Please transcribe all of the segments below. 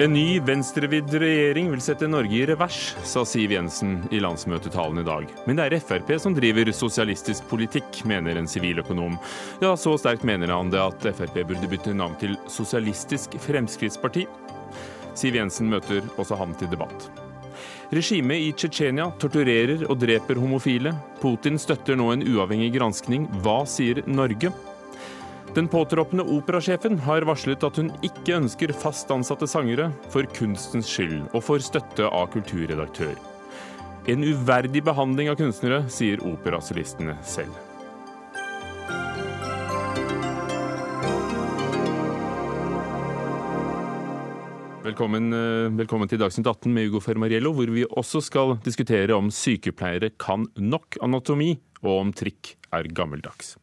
En ny venstrevidd regjering vil sette Norge i revers, sa Siv Jensen i landsmøtetalen i dag. Men det er Frp som driver sosialistisk politikk, mener en siviløkonom. Ja, så sterkt mener han det at Frp burde bytte navn til Sosialistisk Fremskrittsparti. Siv Jensen møter også ham til debatt. Regimet i Tsjetsjenia torturerer og dreper homofile. Putin støtter nå en uavhengig granskning. Hva sier Norge? Den påtroppende operasjefen har varslet at hun ikke ønsker fast ansatte sangere for kunstens skyld, og får støtte av kulturredaktør. En uverdig behandling av kunstnere, sier operasolistene selv. Velkommen, eh, velkommen, til Dagsnytt 18 med Ugo Fermariello, hvor vi også skal diskutere om sykepleiere kan nok anatomi, og om trikk er gammeldags.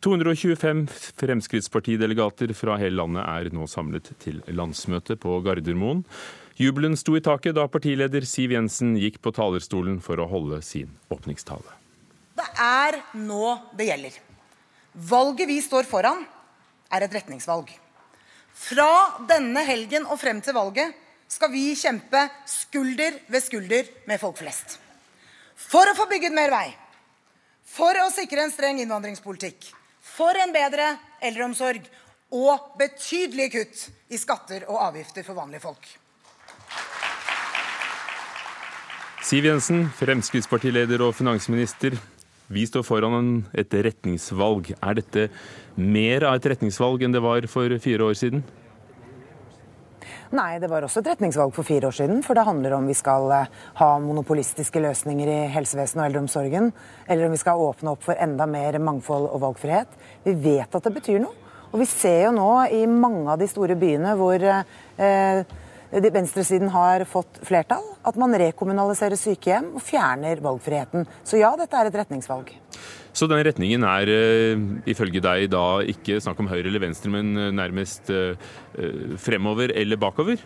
225 Fremskrittspartidelegater fra hele landet er nå samlet til landsmøte på Gardermoen. Jubelen sto i taket da partileder Siv Jensen gikk på talerstolen for å holde sin åpningstale. Det er nå det gjelder. Valget vi står foran, er et retningsvalg. Fra denne helgen og frem til valget skal vi kjempe skulder ved skulder med folk flest. For å få bygget mer vei. For å sikre en streng innvandringspolitikk for en bedre eldreomsorg og betydelige kutt i skatter og avgifter for vanlige folk. Siv Jensen, Fremskrittspartileder og finansminister. Vi står foran et retningsvalg. Er dette mer av et retningsvalg enn det var for fire år siden? Nei, det var også et retningsvalg for fire år siden. For det handler om vi skal eh, ha monopolistiske løsninger i helsevesenet og eldreomsorgen, eller om vi skal åpne opp for enda mer mangfold og valgfrihet. Vi vet at det betyr noe. Og vi ser jo nå i mange av de store byene hvor eh, venstresiden har fått flertall, at man rekommunaliserer sykehjem og fjerner valgfriheten. Så ja, dette er et retningsvalg. Så den retningen er uh, ifølge deg da ikke snakk om høyre eller venstre, men uh, nærmest uh, fremover eller bakover?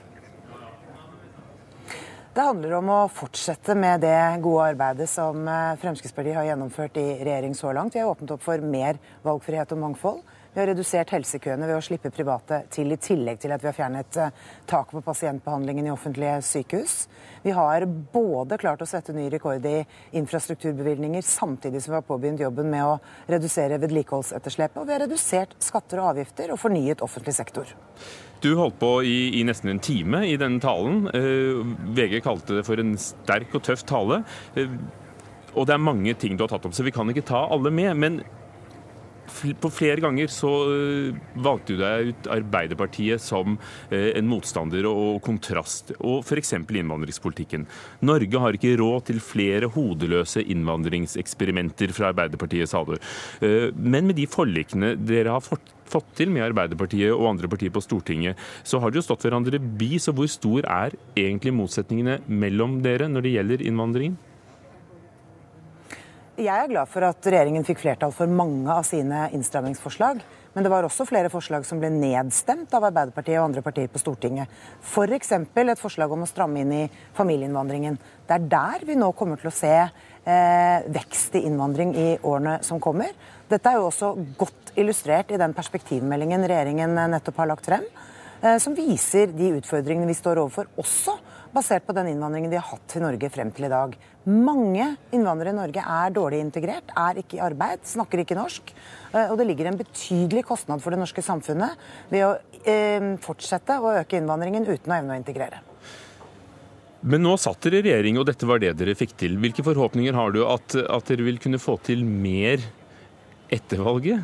Det handler om å fortsette med det gode arbeidet som Fremskrittspartiet har gjennomført i regjering så langt. Vi har åpnet opp for mer valgfrihet og mangfold. Vi har redusert helsekøene ved å slippe private til, i tillegg til at vi har fjernet eh, taket på pasientbehandlingen i offentlige sykehus. Vi har både klart å sette ny rekord i infrastrukturbevilgninger, samtidig som vi har påbegynt jobben med å redusere vedlikeholdsetterslepet. Og vi har redusert skatter og avgifter og fornyet offentlig sektor. Du holdt på i, i, nesten en time i denne talen. Eh, VG kalte det for en sterk og tøff tale. Eh, og det er mange ting du har tatt opp, så vi kan ikke ta alle med. Men på flere ganger så eh, valgte du deg ut Arbeiderpartiet som eh, en motstander og kontrast, og f.eks. innvandringspolitikken. Norge har ikke råd til flere hodeløse innvandringseksperimenter fra Arbeiderpartiet, sa du. Eh, men med de forlikene dere har fått til med Arbeiderpartiet og andre partier på Stortinget, så har dere stått hverandre bi. Så hvor stor er egentlig motsetningene mellom dere når det gjelder innvandringen? Jeg er glad for at regjeringen fikk flertall for mange av sine innstrammingsforslag. Men det var også flere forslag som ble nedstemt av Arbeiderpartiet og andre partier på Stortinget. F.eks. For et forslag om å stramme inn i familieinnvandringen. Det er der vi nå kommer til å se eh, vekst i innvandring i årene som kommer. Dette er jo også godt illustrert i den perspektivmeldingen regjeringen nettopp har lagt frem. Eh, som viser de utfordringene vi står overfor, også basert på den innvandringen vi har hatt til Norge frem til i dag. Mange innvandrere i Norge er dårlig integrert, er ikke i arbeid, snakker ikke norsk. Eh, og det ligger en betydelig kostnad for det norske samfunnet ved å eh, fortsette å øke innvandringen uten å evne å integrere. Men nå satt dere i regjering, og dette var det dere fikk til. Hvilke forhåpninger har du at, at dere vil kunne få til mer etter valget?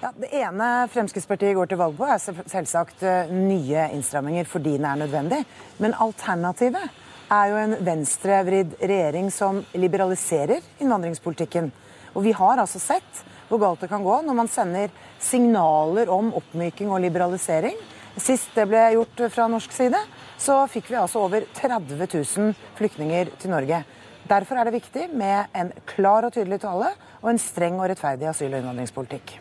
Ja, det ene Fremskrittspartiet går til valg på, er selvsagt eh, nye innstramminger fordi den er nødvendig. Men alternativet er jo en venstrevridd regjering som liberaliserer innvandringspolitikken. Og vi har altså sett hvor galt det kan gå når man sender signaler om oppmyking og liberalisering. Sist det ble gjort fra norsk side, så fikk vi altså over 30 000 flyktninger til Norge. Derfor er det viktig med en klar og tydelig tale og en streng og rettferdig asyl- og innvandringspolitikk.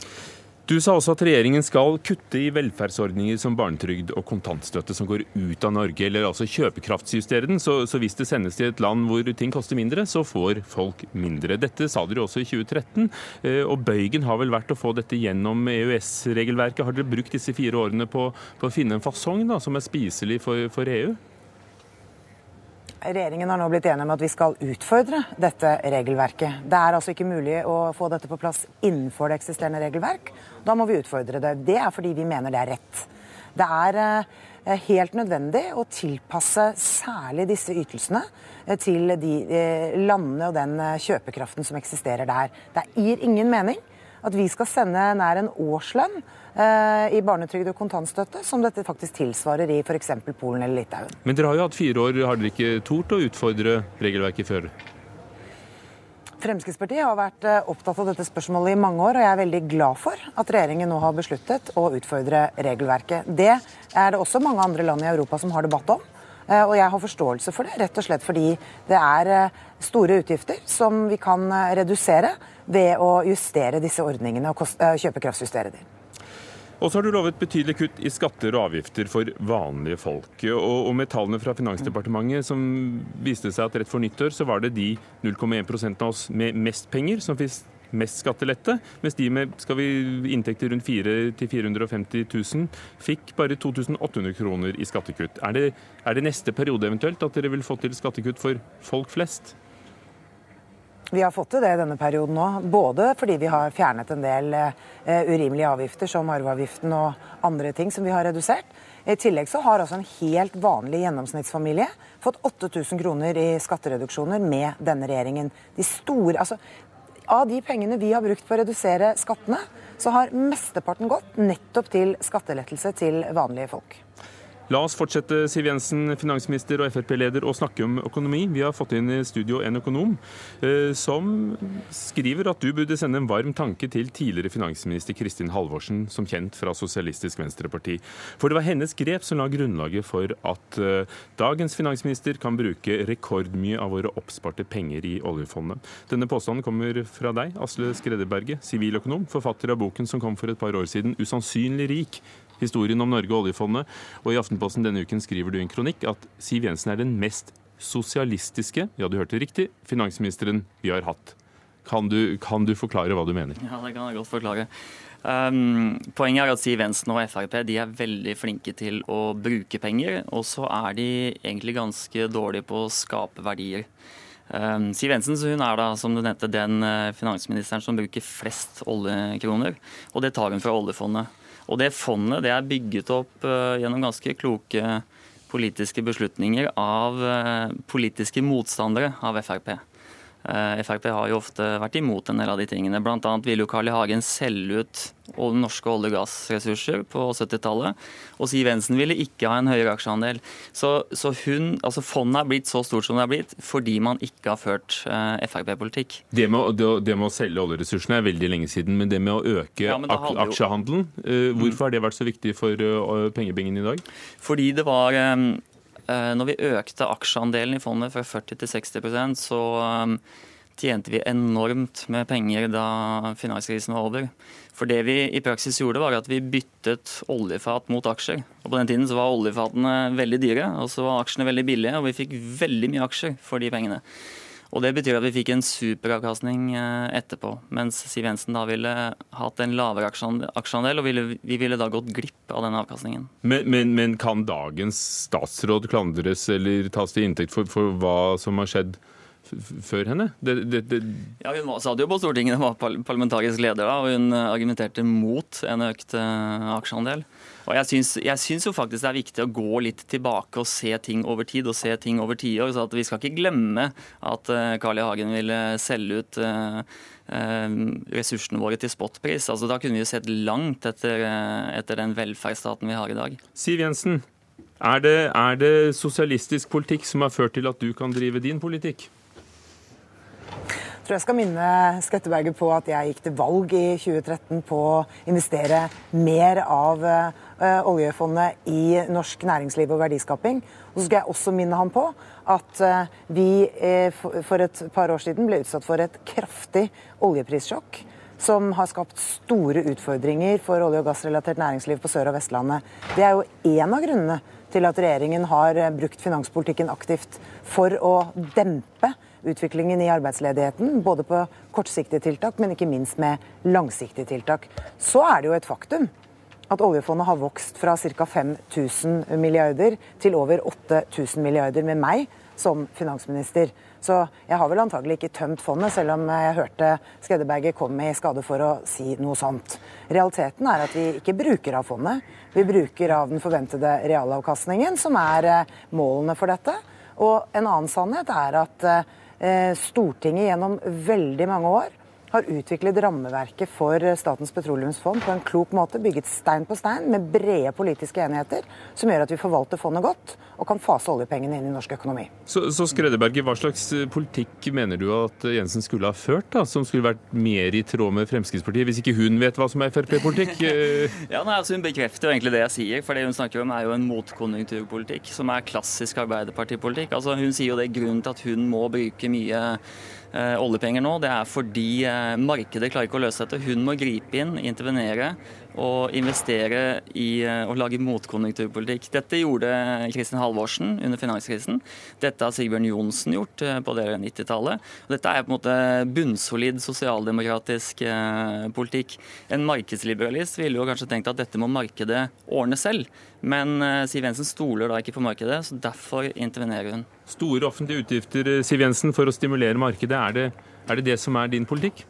Du sa også at regjeringen skal kutte i velferdsordninger som barnetrygd og kontantstøtte som går ut av Norge, eller altså kjøpekraftsjustere den. Så, så, hvis det sendes til et land hvor ting koster mindre, så får folk mindre. Dette sa dere også i 2013, eh, og bøygen har vel vært å få dette gjennom EØS-regelverket. Har dere brukt disse fire årene på, på å finne en fasong da, som er spiselig for, for EU? Regjeringen har nå blitt enige om at vi skal utfordre dette regelverket. Det er altså ikke mulig å få dette på plass innenfor det eksisterende regelverk. Da må vi utfordre det. Det er fordi vi mener det er rett. Det er eh, helt nødvendig å tilpasse særlig disse ytelsene eh, til de eh, landene og den kjøpekraften som eksisterer der. Det gir ingen mening at vi skal sende nær en årslønn eh, i barnetrygd og kontantstøtte, som dette faktisk tilsvarer i f.eks. Polen eller Litauen. Men dere har jo hatt fire år, har dere ikke tort å utfordre regelverket før? Fremskrittspartiet har vært eh, opptatt av dette spørsmålet i mange år, og jeg er veldig glad for at regjeringen nå har besluttet å utfordre regelverket. Det er det også mange andre land i Europa som har debatt om. Eh, og jeg har forståelse for det, rett og slett fordi det er store utgifter som vi kan redusere ved å justere disse ordningene og kjøpekraftsjustere dem. Og så har du lovet betydelig kutt i skatter og avgifter for vanlige folk. Og, og med tallene fra Finansdepartementet som viste seg at rett for nyttår så var det de 0,1 av oss med mest penger som fikk mest skattelette, mens de med skal vi, inntekter rundt 4 450 000 fikk bare 2800 kroner i skattekutt. Er det, er det neste periode eventuelt at dere vil få til skattekutt for folk flest? Vi har fått til det i denne perioden nå, både fordi vi har fjernet en del uh, urimelige avgifter, som arveavgiften og andre ting som vi har redusert. I tillegg så har altså en helt vanlig gjennomsnittsfamilie fått 8000 kroner i skattereduksjoner med denne regjeringen. De store, altså, av de pengene vi har brukt på å redusere skattene, så har mesteparten gått nettopp til skattelettelse til vanlige folk. La oss fortsette, Siv Jensen, finansminister og Frp-leder, å snakke om økonomi. Vi har fått inn i studio en økonom eh, som skriver at du burde sende en varm tanke til tidligere finansminister Kristin Halvorsen, som kjent fra Sosialistisk Venstreparti. For det var hennes grep som la grunnlaget for at eh, dagens finansminister kan bruke rekordmye av våre oppsparte penger i oljefondet. Denne påstanden kommer fra deg, Asle Skredderberget, siviløkonom, forfatter av boken som kom for et par år siden, 'Usannsynlig rik', historien om Norge og oljefondet. Og i Aftenposten denne uken skriver du en kronikk at Siv Jensen er den mest sosialistiske, ja du hørte riktig, finansministeren vi har hatt. Kan du, kan du forklare hva du mener? Ja, det kan jeg godt forklare. Um, poenget er at Siv Jensen og Frp de er veldig flinke til å bruke penger, og så er de egentlig ganske dårlige på å skape verdier. Um, Siv Jensen hun er da, som du nevnte, den uh, finansministeren som bruker flest oljekroner, og det tar hun fra oljefondet. Og det fondet det er bygget opp uh, gjennom ganske kloke politiske beslutninger av uh, politiske motstandere av Frp. Eh, Frp har jo ofte vært imot en del av de tingene. Annet ville jo Carl I. Hagen selge ut norske olje- og gassressurser på 70-tallet. Og Siv Jensen ville ikke ha en høyere aksjeandel. Så, så hun, altså fondet er blitt så stort som det er blitt fordi man ikke har ført eh, Frp-politikk. Det, det, det, med å selge oljeressursene er veldig lenge siden, men det med å øke ja, ak aksjehandelen, eh, hvorfor har det vært så viktig for pengebingen i dag? Fordi det var når vi økte aksjeandelen i fondet fra 40 til 60% så um, tjente vi enormt med penger da finanskrisen var over. For det vi i praksis gjorde, var at vi byttet oljefat mot aksjer. Og På den tiden så var oljefatene veldig dyre, og så var aksjene veldig billige, og vi fikk veldig mye aksjer for de pengene. Og Det betyr at vi fikk en superavkastning eh, etterpå. Mens Siv Jensen da ville hatt en lavere aksjeandel, og vi ville da gått glipp av den avkastningen. Men, men, men, kan dagens statsråd klandres eller tas til inntekt for, for hva som har skjedd? før henne? Det, det, det... Ja, Hun satt jo på Stortinget, hun var parlamentarisk leder da, og hun eh, argumenterte mot en økt uh, aksjeandel. Og jeg syns, jeg syns, jo faktisk det er viktig å gå litt tilbake og se ting over tid, og se ting over tiår. Så at vi skal ikke glemme at uh, Carl I. Hagen ville selge ut uh, uh, ressursene våre til spotpris. Altså, da kunne vi jo sett langt etter, etter den velferdsstaten vi har i dag. Siv Jensen, er det, er det sosialistisk politikk som har ført til at du kan drive din politikk? tror jeg skal minne Skretteberget på at jeg gikk til valg i 2013 på å investere mer av oljefondet i norsk næringsliv og verdiskaping. Og så skal jeg også minne ham på at uh, vi uh, for et par år siden ble utsatt for et kraftig oljeprissjokk som har skapt store utfordringer for olje- og gassrelatert næringsliv på Sør- og Vestlandet. Det er jo én av grunnene til at regjeringen har eh, brukt finanspolitikken aktivt for å dempe utviklingen i arbeidsledigheten, både på kortsiktige tiltak, men ikke minst med langsiktige tiltak. Så er det jo et faktum at oljefondet har vokst fra ca. 5000 milliarder til over 8000 milliarder med meg som finansminister. Så jeg har vel antagelig ikke tømt fondet, selv om jeg hørte Skredderberget komme i skade for å si noe sånt. Realiteten er at vi ikke bruker av fondet. Vi bruker av den forventede realavkastningen, som er eh, målene for dette. Og en annen sannhet er at eh, Stortinget gjennom veldig mange år har utviklet rammeverket for Statens petroleumsfond på en klok måte, bygget stein på stein med brede politiske enigheter, som gjør at vi forvalter fondet godt og kan fase oljepengene inn i norsk økonomi. Så, så Skredeberget, Hva slags eh, politikk mener du at Jensen skulle ha ført, da, som skulle vært mer i tråd med Fremskrittspartiet, hvis ikke hun vet hva som er Frp-politikk? ja, nei, altså Hun bekrefter jo egentlig det jeg sier, for det hun snakker om er jo en motkonjunkturpolitikk, som er klassisk arbeiderpartipolitikk. Altså Hun sier jo det grunnen til at hun må bruke mye eh, oljepenger nå, det er fordi eh, markedet klarer ikke å løse dette. Hun må gripe inn, intervenere og investere i eh, å lage motkonjunkturpolitikk. Dette gjorde Kristin Halvorsen under finanskrisen. Dette har Sigbjørn Johnsen gjort eh, på det 90-tallet. Dette er på en måte bunnsolid sosialdemokratisk eh, politikk. En markedsliberalist ville jo kanskje tenkt at dette må markedet ordne selv. Men Siv Jensen stoler da ikke på markedet, så derfor intervenerer hun. Store offentlige utgifter Siv Jensen, for å stimulere markedet. Er det, er det det som er din politikk?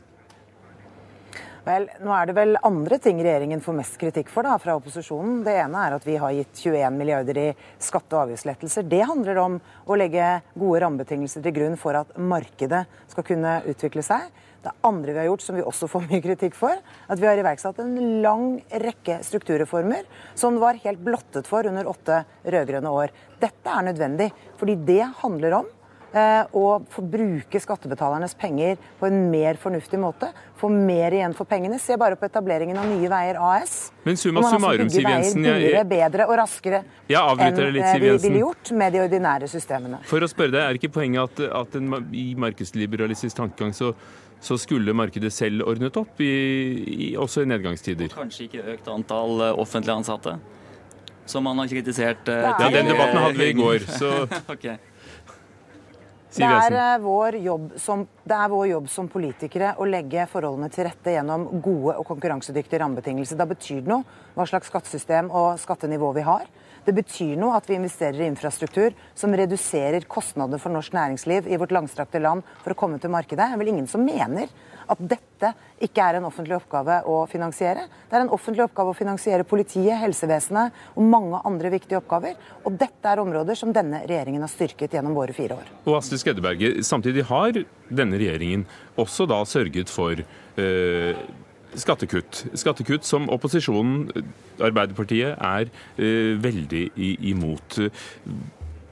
Vel, nå er det vel andre ting regjeringen får mest kritikk for da, fra opposisjonen. Det ene er at vi har gitt 21 milliarder i skatte- og avgiftslettelser. Det handler om å legge gode rammebetingelser til grunn for at markedet skal kunne utvikle seg. Det andre vi har gjort, som vi også får mye kritikk for, at vi har iverksatt en lang rekke strukturreformer som var helt blottet for under åtte rød-grønne år. Dette er nødvendig, fordi det handler om og få bruke skattebetalernes penger på en mer fornuftig måte. Få mer igjen for pengene. Se bare på etableringen av Nye Veier AS. Men summa summarum, Siv Jensen billigere, bedre og raskere enn litt, eh, vi ville gjort med de ordinære systemene. For å spørre deg, Er ikke poenget at, at en, i markedsliberalistisk tankegang så så skulle markedet selv ordnet opp, i, i, også i nedgangstider. Kanskje ikke økt antall eh, offentlig ansatte, som man har kritisert. Uh, ja, Den debatten hadde vi i går. så... okay. Det er, vår jobb som, det er vår jobb som politikere å legge forholdene til rette gjennom gode og konkurransedyktige rammebetingelser. Da betyr det noe hva slags skattesystem og skattenivå vi har. Det betyr noe at vi investerer i infrastruktur som reduserer kostnadene for norsk næringsliv i vårt langstrakte land for å komme til markedet. Det er vel ingen som mener at dette ikke er en offentlig oppgave å finansiere. Det er en offentlig oppgave å finansiere politiet, helsevesenet og mange andre viktige oppgaver. Og dette er områder som denne regjeringen har styrket gjennom våre fire år. Og Astrid Skeddeberget, samtidig har denne regjeringen også da sørget for øh, skattekutt. Skattekutt som opposisjonen, Arbeiderpartiet, er uh, veldig imot.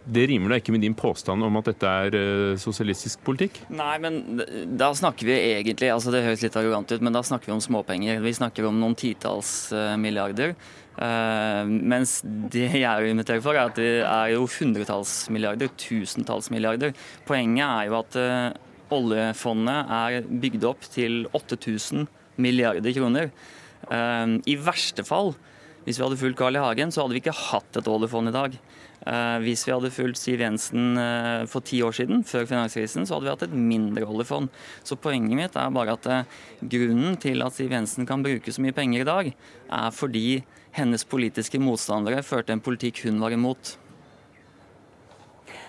Det rimer da ikke med din påstand om at dette er uh, sosialistisk politikk? Nei, men da snakker vi egentlig altså Det høres litt arrogant ut, men da snakker vi om småpenger. Vi snakker om noen titalls uh, milliarder. Mens det jeg inviterer for, er at det er jo hundretalls milliarder, tusentalls milliarder. Poenget er jo at oljefondet er bygd opp til 8000 milliarder kroner. I verste fall, hvis vi hadde fulgt Carl I. Hagen, så hadde vi ikke hatt et oljefond i dag. Eh, hvis vi hadde fulgt Siv Jensen eh, for ti år siden, før finanskrisen, så hadde vi hatt et mindre oljefond. Så poenget mitt er bare at eh, grunnen til at Siv Jensen kan bruke så mye penger i dag, er fordi hennes politiske motstandere førte en politikk hun var imot.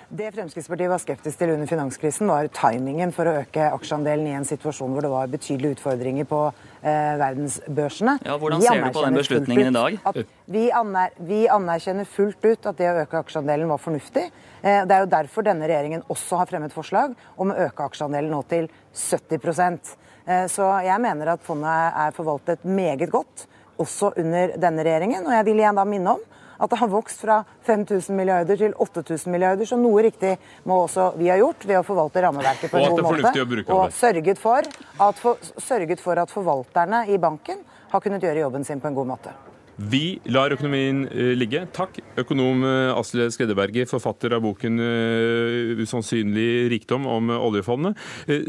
Det Fremskrittspartiet var skeptisk til under finanskrisen, var timingen for å øke aksjeandelen i en situasjon hvor det var betydelige utfordringer på eh, verdensbørsene. Ja, Hvordan ser du på den beslutningen i dag? Vi, aner, vi, anerkjenner fullt ut at det å øke aksjeandelen var fornuftig. Eh, det er jo derfor denne regjeringen også har fremmet forslag om å øke aksjeandelen nå til 70 eh, Så jeg mener at fondet er forvaltet meget godt, også under denne regjeringen. Og jeg vil igjen da minne om at det har vokst fra 5000 milliarder til 8000 milliarder. Så noe riktig må også vi ha gjort ved å forvalte rammeverket på en god måte. Og sørget for, at for, sørget for at forvalterne i banken har kunnet gjøre jobben sin på en god måte. Vi lar økonomien eh, ligge. Takk, økonom eh, Asle Skreddeberget, forfatter av boken eh, 'Usannsynlig rikdom' om oljefondet.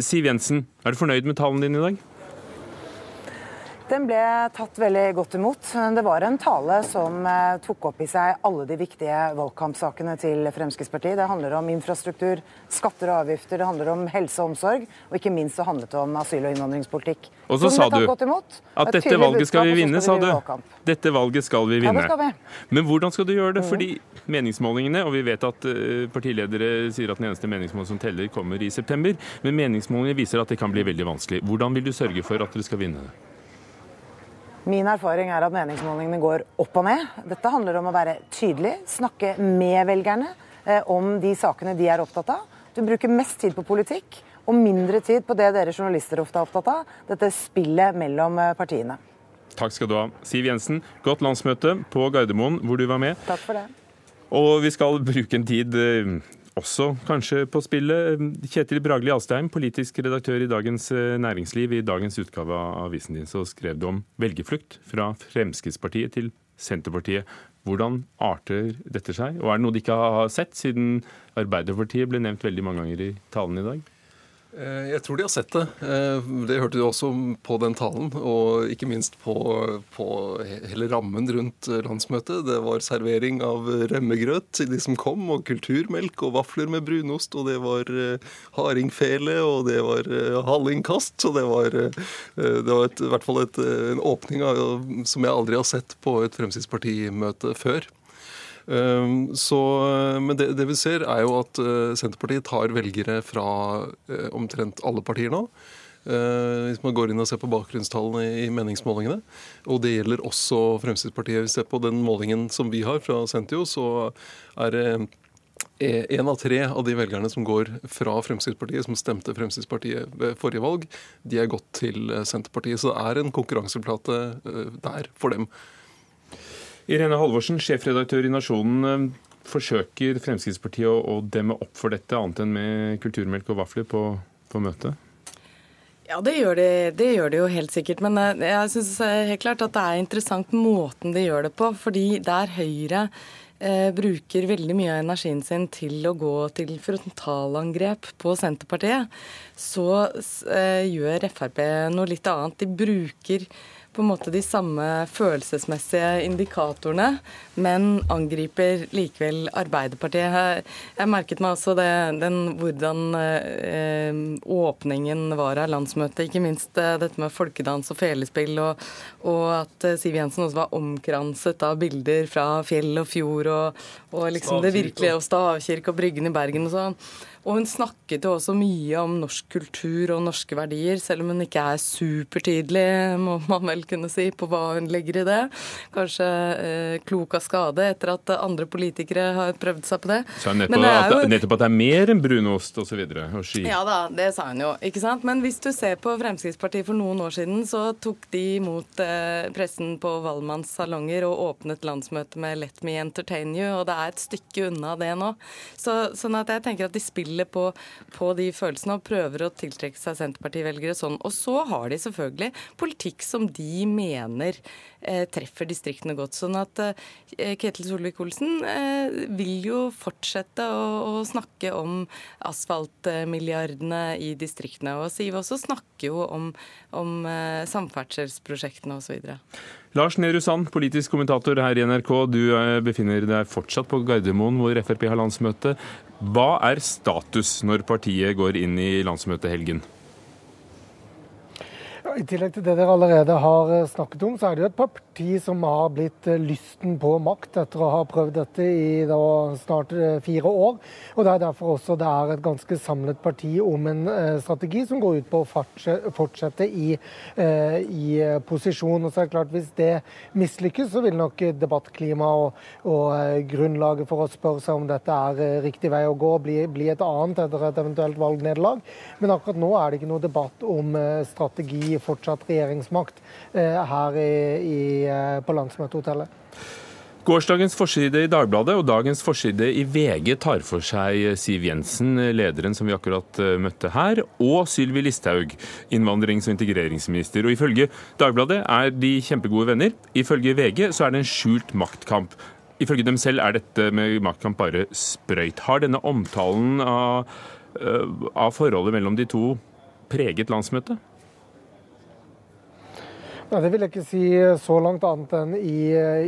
Siv Jensen, er du fornøyd med tallene dine i dag? Den ble tatt veldig godt imot. Det var en tale som eh, tok opp i seg alle de viktige valgkampsakene til Fremskrittspartiet. Det handler om infrastruktur, skatter og avgifter, det handler om helse og omsorg, og ikke minst så handlet det om asyl- og innvandringspolitikk. Og så sa du at dette valget skal vi vinne, sa du. Dette valget skal vi vinne. Ja, skal vi. Men hvordan skal du gjøre det? Fordi meningsmålingene, og vi vet at eh, partiledere sier at den eneste meningsmålingen som teller, kommer i september, men meningsmålingene viser at det kan bli veldig vanskelig. Hvordan vil du sørge for at dere skal vinne det? Min erfaring er at meningsmålingene går opp og ned. Dette handler om å være tydelig, snakke med velgerne eh, om de sakene de er opptatt av. Du bruker mest tid på politikk og mindre tid på det dere journalister ofte er opptatt av, dette spillet mellom eh, partiene. Takk skal du ha. Siv Jensen, godt landsmøte på Gardermoen hvor du var med. Takk for det. Og vi skal bruke en tid eh, også kanskje på spillet. Kjetil Bragli Alstein, politisk redaktør i Dagens eh, Næringsliv. I dagens utgave av avisen din så skrev du om velgerflukt fra Fremskrittspartiet til Senterpartiet. Hvordan arter dette seg, og er det noe de ikke har sett, siden Arbeiderpartiet ble nevnt veldig mange ganger i talen i dag? Eh, jeg tror de har sett det. Eh, det hørte du også på den talen, og ikke minst på, på hele rammen rundt landsmøtet. Det var servering av remmegrøt til de som kom, og kulturmelk og vafler med brunost. Og det var eh, hardingfele, og det var hallingkast. Og det var, det var et, i hvert fall et, en åpning av, som jeg aldri har sett på et Fremskrittspartimøte før. Ehm, så, men det, det, vi ser, er jo at eh, Senterpartiet tar velgere fra eh, omtrent alle partier nå. Eh, hvis man går inn og ser på bakgrunnstallene i meningsmålingene. Og det gjelder også Fremskrittspartiet. Hvis vi ser på den målingen som vi har fra Sentio, så er det en av tre av de velgerne som går fra Fremskrittspartiet, som stemte Fremskrittspartiet ved forrige valg, de er gått til Senterpartiet. Så det er en konkurranseplate der for dem. Irene Halvorsen, sjefredaktør i Nasjonen. Eh, forsøker Fremskrittspartiet å, å demme opp for dette, annet enn med kulturmelk og vafler på, på møtet? Ja, det gjør, de, det gjør de jo helt sikkert. Men eh, jeg syns helt klart at det er interessant måten de gjør det på. Fordi der Høyre eh, bruker veldig mye av energien sin til å gå til frontalangrep på Senterpartiet, så eh, gjør Frp noe litt annet. De bruker på en måte de samme følelsesmessige indikatorene, men angriper likevel Arbeiderpartiet. Jeg merket meg også det, den, hvordan eh, åpningen var av landsmøtet. Ikke minst eh, dette med folkedans og felespill, og, og, at eh, Siv Jensen også var omkranset av bilder fra fjell og fjord, og, og liksom det virkelige, og stavkirke og Bryggen i Bergen og sånn. Og hun snakket jo også mye om norsk kultur og norske verdier, selv om hun ikke er supertydelig, må man vel kunne si, på hva hun legger i det. Kanskje eh, klok av skade etter at andre politikere har prøvd seg på det. Sa hun nettopp, jo... nettopp, at det er mer enn brunost. Og, og ski? Ja da, det sa hun jo. ikke sant? Men hvis du ser på Fremskrittspartiet for noen år siden, så tok de imot eh, pressen på Valmanns salonger og åpnet landsmøtet med 'Let me entertain you', og det er et stykke unna det nå. Så, sånn at jeg tenker at de spiller spiller på, på de følelsene og prøver å tiltrekke seg Senterparti-velgere sånn. Og så har de selvfølgelig politikk som de mener eh, treffer distriktene godt. Sånn at eh, Ketil Solvik-Olsen eh, vil jo fortsette å, å, snakke om asfaltmilliardene i distriktene. Og Siv også snakker jo om, om eh, samferdselsprosjektene osv. Lars Nehru Sand, politisk kommentator her i NRK. Du eh, befinner deg fortsatt på Gardermoen, hvor Frp har landsmøte. Hva er status når partiet går inn i landsmøtehelgen? I tillegg til det dere allerede har eh, snakket om, så er det jo et parti som har blitt eh, lysten på makt etter å ha prøvd dette i snart eh, fire år. Og Det er derfor også det er et ganske samlet parti om en eh, strategi som går ut på å fortsette i, i posisjon. Og så er det klart Hvis det mislykkes, så vil nok debattklimaet og, og, grunnlaget for å spørre seg om dette er riktig vei å gå, bli, bli et annet etter et eventuelt valgnederlag. Men akkurat nå er det ikke noe debatt om strategi fortsatt regjeringsmakt her i, i, på landsmøtehotellet. Gårsdagens forside i Dagbladet og dagens forside i VG tar for seg Siv Jensen, lederen som vi akkurat eh, møtte her, og Sylvi Listhaug, innvandrings- og integreringsminister. Og Ifølge Dagbladet er de kjempegode venner. Ifølge VG så er det en skjult maktkamp. Ifølge dem selv er dette med maktkamp bare sprøyt. Har denne omtalen av, av forholdet mellom de to preget landsmøtet? Nei, Det vil jeg ikke si så langt annet enn i,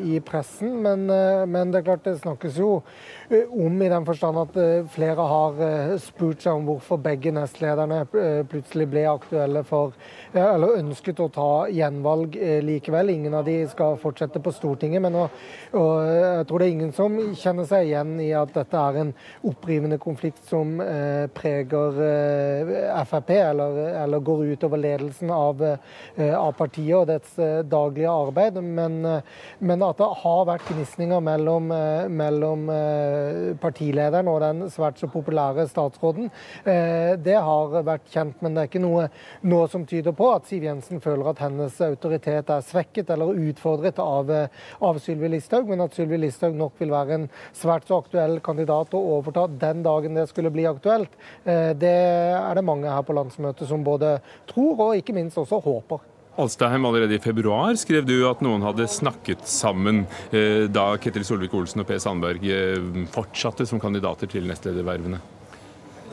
i pressen. Men, eh, men, det er klart det snakkes jo eh, om i den forstand at eh, flere har spurt seg om hvorfor begge nestlederne plutselig ble aktuelle for, eller ønsket å ta gjenvalg likevel. Ingen av de skal fortsette på Stortinget. Men og, og jeg tror det er ingen som kjenner seg igjen i at dette er en opprivende konflikt som preger Frp, eller, eller går utover ledelsen av, av partiet dets eh, daglige arbeid. Men, eh, men at det har vært gnisninger mellom, eh, mellom, partilederen og den svært så populære statsråden, det har vært kjent. Men det er ikke noe nå som tyder på at Siv Jensen føler at hennes autoritet er svekket eller utfordret av, av Sylvi Listhaug, men at Sylvi Listhaug nok vil være en svært så aktuell kandidat å overta den dagen det skulle bli aktuelt. Det er det mange her på landsmøtet som både tror og ikke minst også håper. Alstheim, allerede i februar skrev du at noen hadde snakket sammen eh, da Ketil Solvik-Olsen og Per Sandberg eh, fortsatte som kandidater til nestledervervene.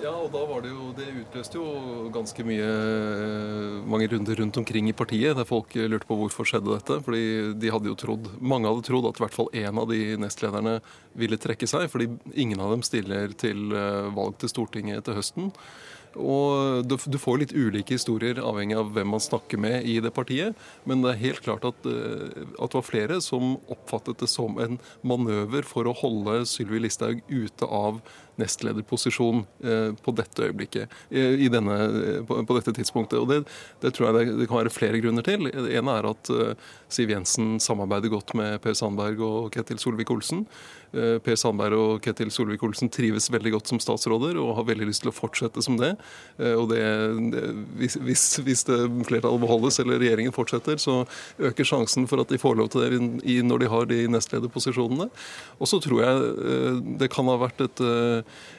Ja, og da var Det jo, det utløste jo ganske mye eh, mange runder rundt omkring i partiet, der folk lurte på hvorfor skjedde dette. fordi de hadde jo trodd, Mange hadde trodd at i hvert fall én av de nestlederne ville trekke seg, fordi ingen av dem stiller til valg til Stortinget til høsten. Og du, får litt ulike historier avhengig av hvem man snakker med i det partiet. Men det er helt klart at, eh, at det var flere som oppfattet det som en manøver for å holde Sylvi Listhaug ute av nestlederposisjon eh, på dette øyeblikket, eh, denne, på, dette tidspunktet. Og det, det tror jeg det, det, kan være flere grunner til. En er at Siv Jensen samarbeider godt med Per Sandberg og Ketil Solvik-Olsen. Eh, per Sandberg og Ketil Solvik-Olsen trives veldig godt som statsråder og har veldig lyst til å fortsette som det. Eh, og det, hvis, hvis, det flertallet beholdes eller regjeringen fortsetter, så øker sjansen for at de får lov til det når de har de nestlederposisjonene. Og så tror jeg eh, det kan ha vært, et,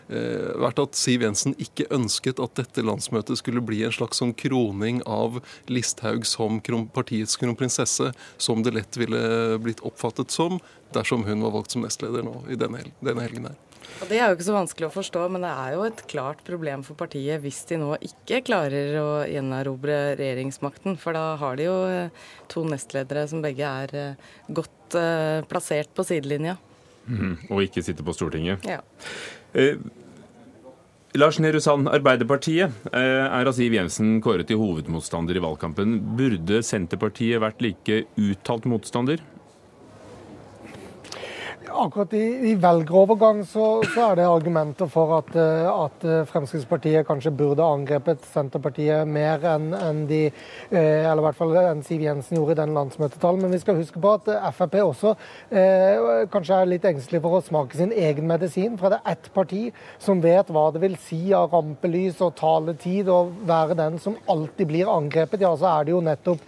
vært at Siv Jensen ikke ønsket at dette landsmøtet skulle bli en slags sånn kroning av Listhaug som partiets kronprinsesse, som det lett ville blitt oppfattet som dersom hun var valgt som nestleder nå i denne, denne helgen her. Og Det er jo ikke så vanskelig å forstå, men det er jo et klart problem for partiet hvis de nå ikke klarer å gjenerobre regjeringsmakten. For da har de jo eh, to nestledere som begge er eh, godt plassert på sidelinja. Mm, og ikke sitter på Stortinget. Ja. Eh, Lars Nehru Sand, Arbeiderpartiet er av Siv Jensen kåret til hovedmotstander i valgkampen. Burde Senterpartiet vært like uttalt motstander? Akkurat i, i velgerovergang så, så, er det argumenter for at, eh, at, eh, Fremskrittspartiet kanskje burde angrepet Senterpartiet mer enn en de eh, Eller i hvert fall enn Siv Jensen gjorde i den landsmøtetalen. Men vi skal huske på at Frp også eh, kanskje er litt engstelig for å smake sin egen medisin. For det er ett parti som vet hva det vil si av rampelys og taletid og være den som alltid blir angrepet. Ja, så er det jo nettopp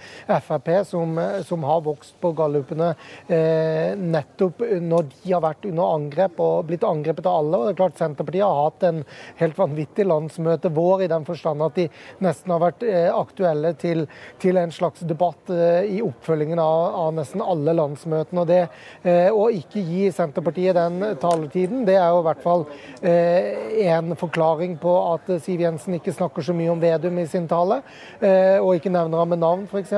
Frp som, som har vokst på gallupene eh, nettopp når de har vært under angrep og blitt angrepet av alle. og det er klart Senterpartiet har hatt en helt vanvittig landsmøte vår, i den forstand at de nesten har vært eh, aktuelle til, til en slags debatt eh, i oppfølgingen av, av, nesten alle landsmøtene. og det eh, Å ikke gi Senterpartiet den taletiden, det er jo i hvert fall en forklaring på at Siv Jensen ikke snakker så mye om Vedum i sin tale, og ikke nevner ham med navn, f.eks.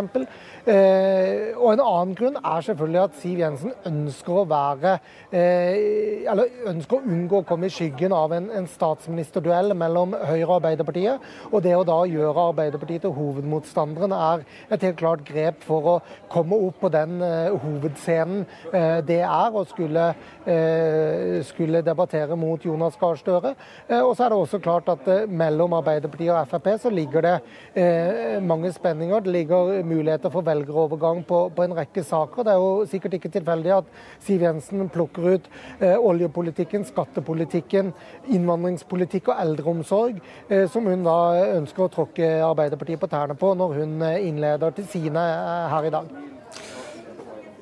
Og En annen grunn er selvfølgelig at Siv Jensen ønsker å være eller ønsker å unngå å komme i skyggen av en, en, statsministerduell mellom Høyre og Arbeiderpartiet. Og det å da gjøre Arbeiderpartiet til hovedmotstanderen er et helt klart grep for å komme opp på den eh, hovedscenen eh, det er å skulle, eh, skulle, debattere mot Jonas Gahr Støre. Eh, og så er det også klart at mellom Arbeiderpartiet og Frp så ligger det mange spenninger. Det ligger muligheter for velgerovergang på, på, en rekke saker. Det er jo sikkert ikke tilfeldig at Siv Jensen plukker ut eh, oljepolitikken, skattepolitikken, innvandringspolitikk og eldreomsorg, eh, som hun da ønsker å tråkke Arbeiderpartiet på tærne på når hun eh, innleder til sine her i dag.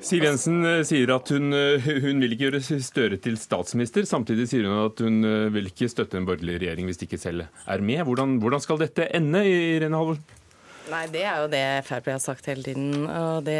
Siv Jensen sier at hun, hun, vil ikke gjøre Støre til statsminister. Samtidig sier hun at hun vil ikke støtte en borgerlig regjering hvis de ikke selv er med. Hvordan, hvordan skal dette ende, Irene Halvorsen? Nei, det er jo det Frp har sagt hele tiden. og det,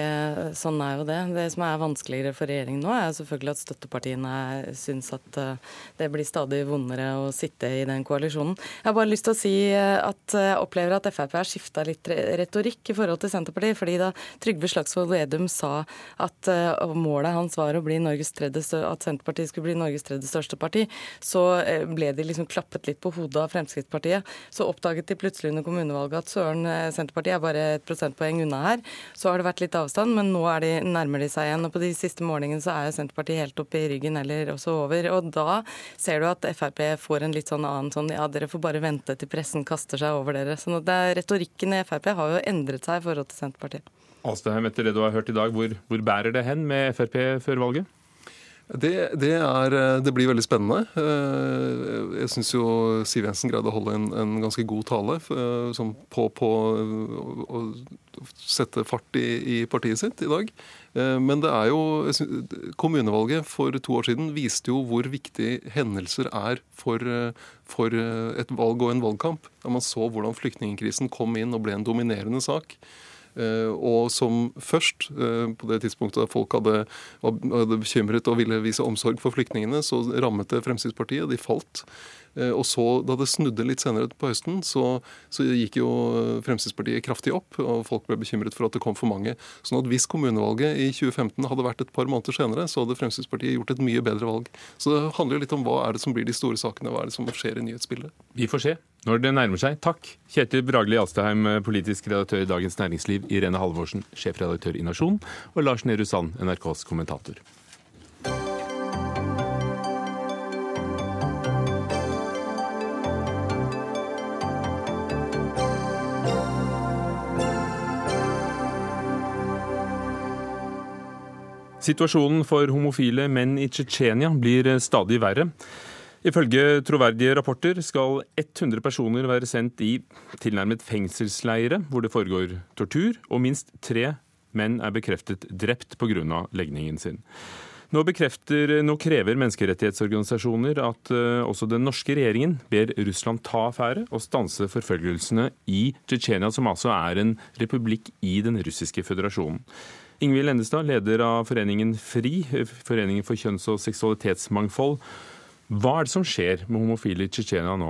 Sånn er jo det. Det som er vanskeligere for regjeringen nå, er selvfølgelig at støttepartiene syns at eh, det blir stadig vondere å sitte i den koalisjonen. Jeg har bare lyst til å si eh, at jeg opplever at Frp har skifta litt retorikk i forhold til Senterpartiet. fordi da Trygve Slagsvold Vedum sa at eh, målet hans var å bli tredje, at Senterpartiet skulle bli Norges tredje største parti, så ble de liksom klappet litt på hodet av Fremskrittspartiet. Så oppdaget de plutselig under kommunevalget at søren, Senterpartiet Senterpartiet er bare et prosentpoeng unna her. Så har det vært litt avstand, men nå de, nærmer de seg igjen. Og på de siste målingene så er Senterpartiet helt oppe i ryggen eller også over. Og da ser du at Frp får en litt sånn annen sånn ja, dere får bare vente til pressen kaster seg over dere. Så er, retorikken i Frp har jo endret seg i forhold til Senterpartiet. Astheim, etter det du har hørt i dag, hvor, hvor bærer det hen med Frp før valget? Det, det, er, eh, det, blir veldig spennende. Eh, jeg syns jo Siv Jensen greide å holde en, en ganske god tale eh, på, på, å sette fart i, i, partiet sitt i dag. Men det er jo Kommunevalget for to år siden viste jo hvor viktig hendelser er for, for et valg og en valgkamp. Da man så hvordan flyktningkrisen kom inn og ble en dominerende sak. Eh, og som først, eh, på det tidspunktet da folk hadde, hadde bekymret og ville vise omsorg for flyktningene, så rammet det Fremskrittspartiet. De falt. Eh, og så, da det snudde litt senere på høsten, så, så, gikk jo Fremskrittspartiet kraftig opp, og folk ble bekymret for at det kom for mange. Sånn at hvis kommunevalget i 2015 hadde vært et par måneder senere, så hadde Fremskrittspartiet gjort et mye bedre valg. Så det handler jo litt om hva er det som blir de store sakene, hva er det som skjer i nyhetsbildet. Vi får se når det nærmer seg. Takk, Kjetil Bragli Alstaheim, politisk redaktør i Dagens Næringsliv, Irene Halvorsen, sjefredaktør i Nasjon, og Lars Nehru Sand, NRKs kommentator. Situasjonen for homofile menn i Tsjetsjenia blir stadig verre. Ifølge troverdige rapporter skal 100 personer være sendt i tilnærmet fengselsleire hvor det foregår tortur, og minst tre menn er bekreftet drept pga. legningen sin. Nå, nå krever menneskerettighetsorganisasjoner at uh, også den norske regjeringen ber Russland ta affære og stanse forfølgelsene i Tsjetsjenia, som altså er en republikk i den russiske føderasjonen. Ingvild Endestad, leder av foreningen FRI, Foreningen for kjønns- og seksualitetsmangfold. Hva er det som skjer med homofile i Tsjetsjenia nå?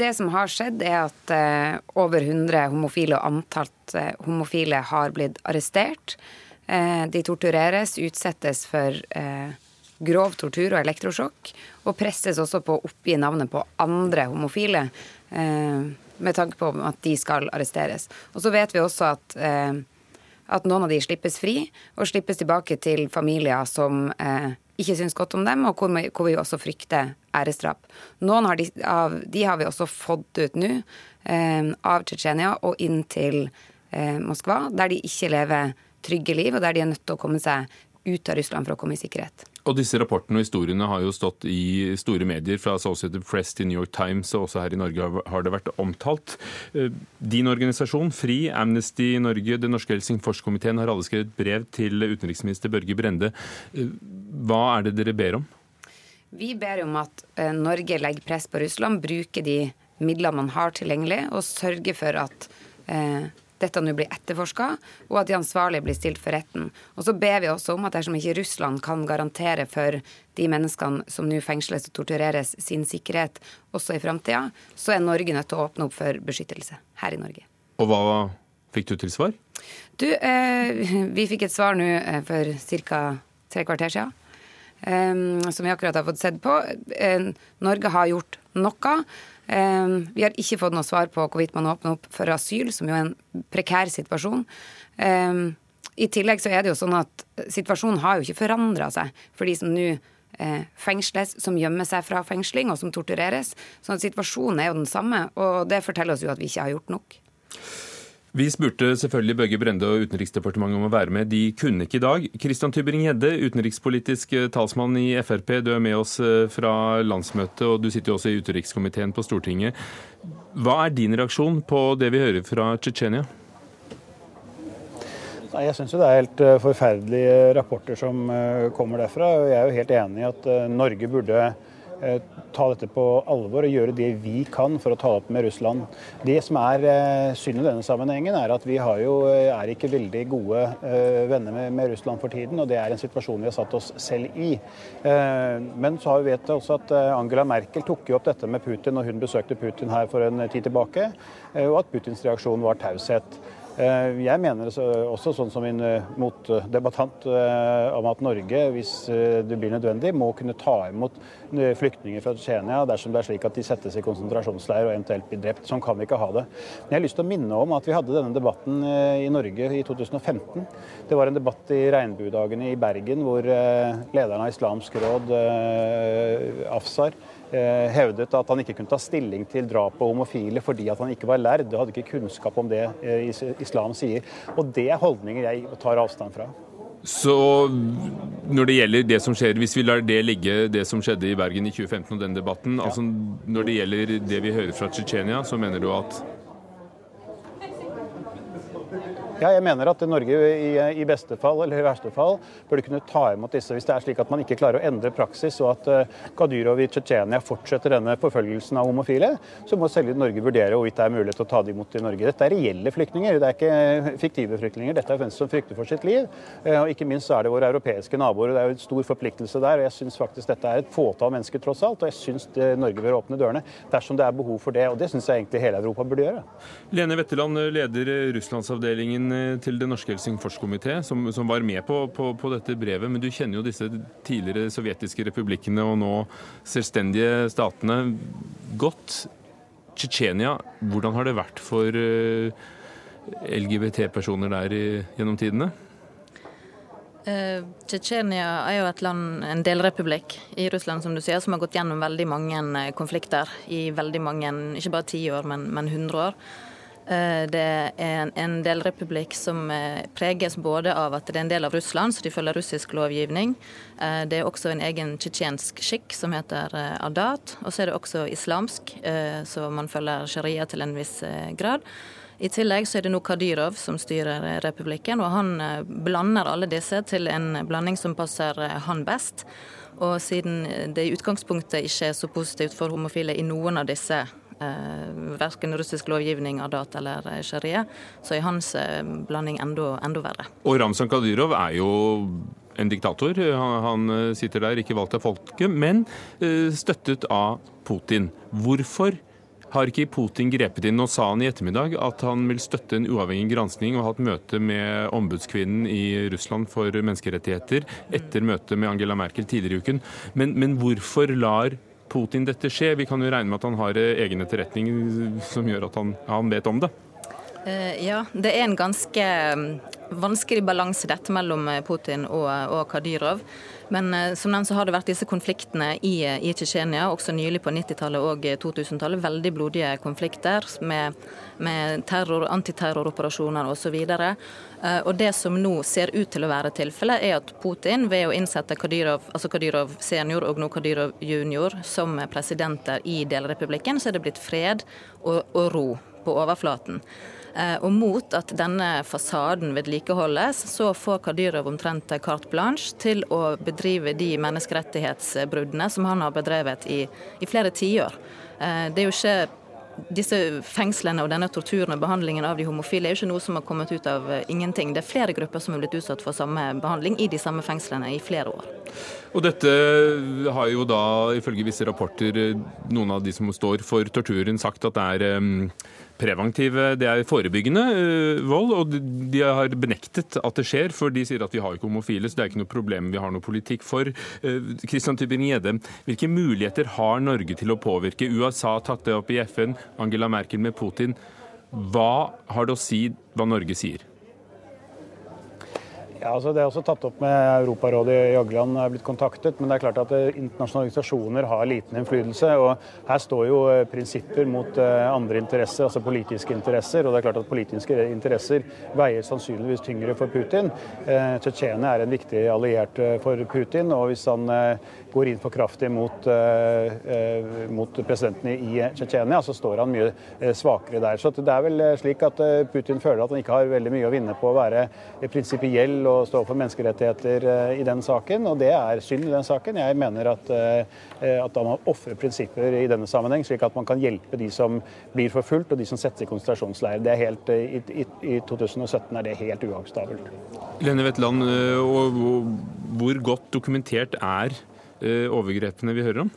Det som har skjedd, er at uh, over 100 homofile og antalt uh, homofile har blitt arrestert. De tortureres, utsettes for grov tortur og elektrosjokk, og presses også på å oppgi navnet på andre homofile med tanke på at de skal arresteres. Og så vet vi også at at noen av de slippes fri, og slippes tilbake til familier som eh, ikke syns godt om dem, og hvor hvor vi også frykter æresdrap. Noen har de, av de har vi også fått ut nå, eh, av Tsjetsjenia og inn til eh, Moskva, der de ikke lever trygge liv, og der de er nødt til å komme seg ut av Russland for å komme i sikkerhet. Og disse rapportene og historiene har jo stått i store medier, fra Associated Press til New York Times, og også her i Norge har det vært omtalt. Eh, din organisasjon, FRI, Amnesty Norge, Den norske Helsingforskomiteen har alle skrevet brev til utenriksminister Børge Brende. Eh, hva er det dere ber om? Vi ber om at eh, Norge legger press på Russland, bruker de midlene man har tilgjengelig, og sørger for at eh, dette nå blir etterforska, og at de ansvarlige blir stilt for retten. Og så ber vi også om at dersom ikke Russland kan garantere for de menneskene som nå fengsles og tortureres, sin sikkerhet også i framtida, så er Norge nødt til å åpne opp for beskyttelse her i Norge. Og hva fikk du til svar? Du, eh, vi fikk et svar nå eh, for ca. tre kvarter siden. Um, som vi akkurat har fått sett på. Uh, Norge har gjort noe. Ehm, vi har ikke fått noe svar på hvorvidt man åpner opp for asyl, som jo er en prekær situasjon. Ehm, I tillegg så er det jo sånn at situasjonen har jo ikke forandra seg for de som nå eh, fengsles, som gjemmer seg fra fengsling, og som tortureres. Så situasjonen er jo den samme, og det forteller oss jo at vi ikke har gjort nok. Vi spurte selvfølgelig Børge Brende og Utenriksdepartementet om å være med. De kunne ikke i dag. Kristian Tybring-Gjedde, utenrikspolitisk eh, talsmann i Frp. Du er med oss eh, fra landsmøtet, og du sitter jo også i utenrikskomiteen på Stortinget. Hva er din reaksjon på det vi hører fra Tsjetsjenia? Jeg syns det er helt eh, forferdelige rapporter som kommer derfra. Jeg er jo helt enig i at Norge burde ta dette på alvor og gjøre det vi kan for å ta opp med Russland. Det som er eh, synd i denne sammenhengen, er at vi jo, er ikke veldig gode venner med, med, Russland for tiden. Og det er en situasjon vi har satt oss selv i. Men så har vi vet også at Angela Merkel tok jo opp dette med Putin når hun besøkte Putin her for en tid tilbake, og at Putins reaksjon var taushet. Eh, jeg mener også, sånn som min eh, motdebattant, eh, om at Norge, hvis det blir nødvendig, må kunne ta imot flyktninger fra Tsjetsjenia dersom det er slik at de settes i konsentrasjonsleir og eventuelt blir drept. Sånn kan vi ikke ha det. Men jeg har lyst til å minne om at vi hadde denne debatten i Norge i 2015. Det var en debatt i regnbuedagene i Bergen hvor lederen av Islamsk råd, Afsar, hevdet at han ikke kunne ta stilling til drap på homofile fordi at han ikke var lærd og hadde ikke kunnskap om det eh, islam sier. Og det er holdninger jeg tar avstand fra. Så når det gjelder det som skjer, hvis vi lar det ligge, det som skjedde i Bergen i 2015 og den debatten, ja. altså når det gjelder det vi hører fra Tsjetsjenia, så mener du at Ja, jeg mener at Norge i, i, beste fall eller i verste fall burde kunne ta imot disse hvis det er slik at man ikke klarer å endre praksis, og at uh, Kadyrov i Tsjetsjenia fortsetter denne forfølgelsen av homofile, så må selv Norge vurdere hvorvidt det er mulighet til å ta dem imot i Norge. Dette er reelle flyktninger, det er ikke fiktive flyktninger. Dette er hvem som frykter for sitt liv. Uh, og ikke minst er det våre europeiske naboer. Det er jo en stor forpliktelse der. og Jeg syns faktisk dette er et fåtall mennesker tross alt, og jeg syns Norge bør åpne dørene dersom det er behov for det. Og det syns jeg egentlig hele Europa burde gjøre. Lene Wetteland, leder Russlandsavdelingen til Det norske Helsingforskomité, som, som, var med på, på, på, dette brevet. Men du kjenner jo disse tidligere sovjetiske republikkene og nå selvstendige statene godt. Tsjetsjenia, hvordan har det vært for uh, LGBT-personer der gjennom tidene? Uh, Tsjetsjenia er jo et land, en delrepublikk i Russland, som du sier, som har gått gjennom veldig mange eh, konflikter i veldig mange, ikke bare tiår, men, men 100 år. Eh, det er en, en delrepublikk som eh, preges både av at det er en del av Russland, så de følger russisk lovgivning. Eh, det er også en egen tsjetsjensk skikk som heter adat. Og så er det også islamsk, så man følger sharia til en viss grad. I tillegg så er det nå Kadyrov som styrer republikken, og han blander alle disse til en blanding som passer han best. Og siden det i utgangspunktet ikke er så positivt for homofile i noen av disse eh, verken russisk lovgivning, Adat eller eh, sharia. Så er hans eh, blanding enda, enda verre. Og Ramzan Kadyrov er jo en diktator. Han han sitter der, ikke valgt av folket, men støttet av Putin. Hvorfor har ikke Putin grepet inn? Nå sa han i ettermiddag at han vil støtte en uavhengig gransking og ha et møte med ombudskvinnen i Russland for menneskerettigheter etter møtet med Angela Merkel tidligere i uken. Men, men hvorfor lar Putin dette skje? Vi kan jo regne med at han har eh, egen etterretning som gjør at han, han vet om det. Uh, ja, det er en ganske mm, vanskelig balanse dette mellom eh, Putin og, og Kadyrov. Men som nevnt så har det vært disse konfliktene i, i Tsjetsjenia, også nylig på 90-tallet og 2000-tallet. Veldig blodige konflikter med, med terror, antiterroroperasjoner osv. Uh, og det som nå ser ut til å være tilfellet, er at Putin ved å innsette Kadyrov, altså Kadyrov senior og nå Kadyrov junior som presidenter i delrepublikken, så er det blitt fred og, og ro på overflaten. Eh, og mot at denne fasaden vedlikeholdes, så får Kadyrov omtrent carte blanche til å bedrive de menneskerettighetsbruddene som han har bedrevet i, i flere tiår. Eh, det er jo ikke disse fengslene og denne torturen og behandlingen av de homofile er jo ikke noe som har kommet ut av eh, ingenting. Det er flere grupper som har blitt utsatt for samme behandling i de samme fengslene i flere år. Og dette har jo da, ifølge visse rapporter, noen av de som står for torturen, sagt at det er preventiv, det er forebyggende uh, vold. Og de har benektet at det skjer, for de sier at vi har ikke homofile, så det er ikke noe problem vi har noe politikk for. Kristian uh, Tybring-Gjedde, hvilke muligheter har Norge til å påvirke? USA har tatt det opp i FN, Angela Merkel med Putin. Hva har det å si hva Norge sier? Ja, altså Det er også tatt opp med Europarådet i Jagland er blitt kontaktet. Men det er klart at eh, internasjonale organisasjoner har liten innflytelse. og Her står jo eh, prinsipper mot eh, andre interesser, altså politiske interesser. og det er klart at Politiske interesser veier sannsynligvis tyngre for Putin. Tsjetsjenia er en viktig alliert for Putin. og Hvis han går inn for kraftig mot, mot presidenten i Tsjetsjenia, så står han mye svakere der. Så det er vel slik at Putin føler at han ikke har veldig mye å vinne på å være prinsipiell og stå for menneskerettigheter i den saken, og det er synd i den saken. Jeg mener at, at da man ofrer prinsipper i denne sammenheng, slik at man kan hjelpe de som blir forfulgt og de som settes i konsentrasjonsleir. Det er helt, i, i, I 2017 er det helt uakseptabelt. Lene Wetland, hvor godt dokumentert er overgrepene vi hører om?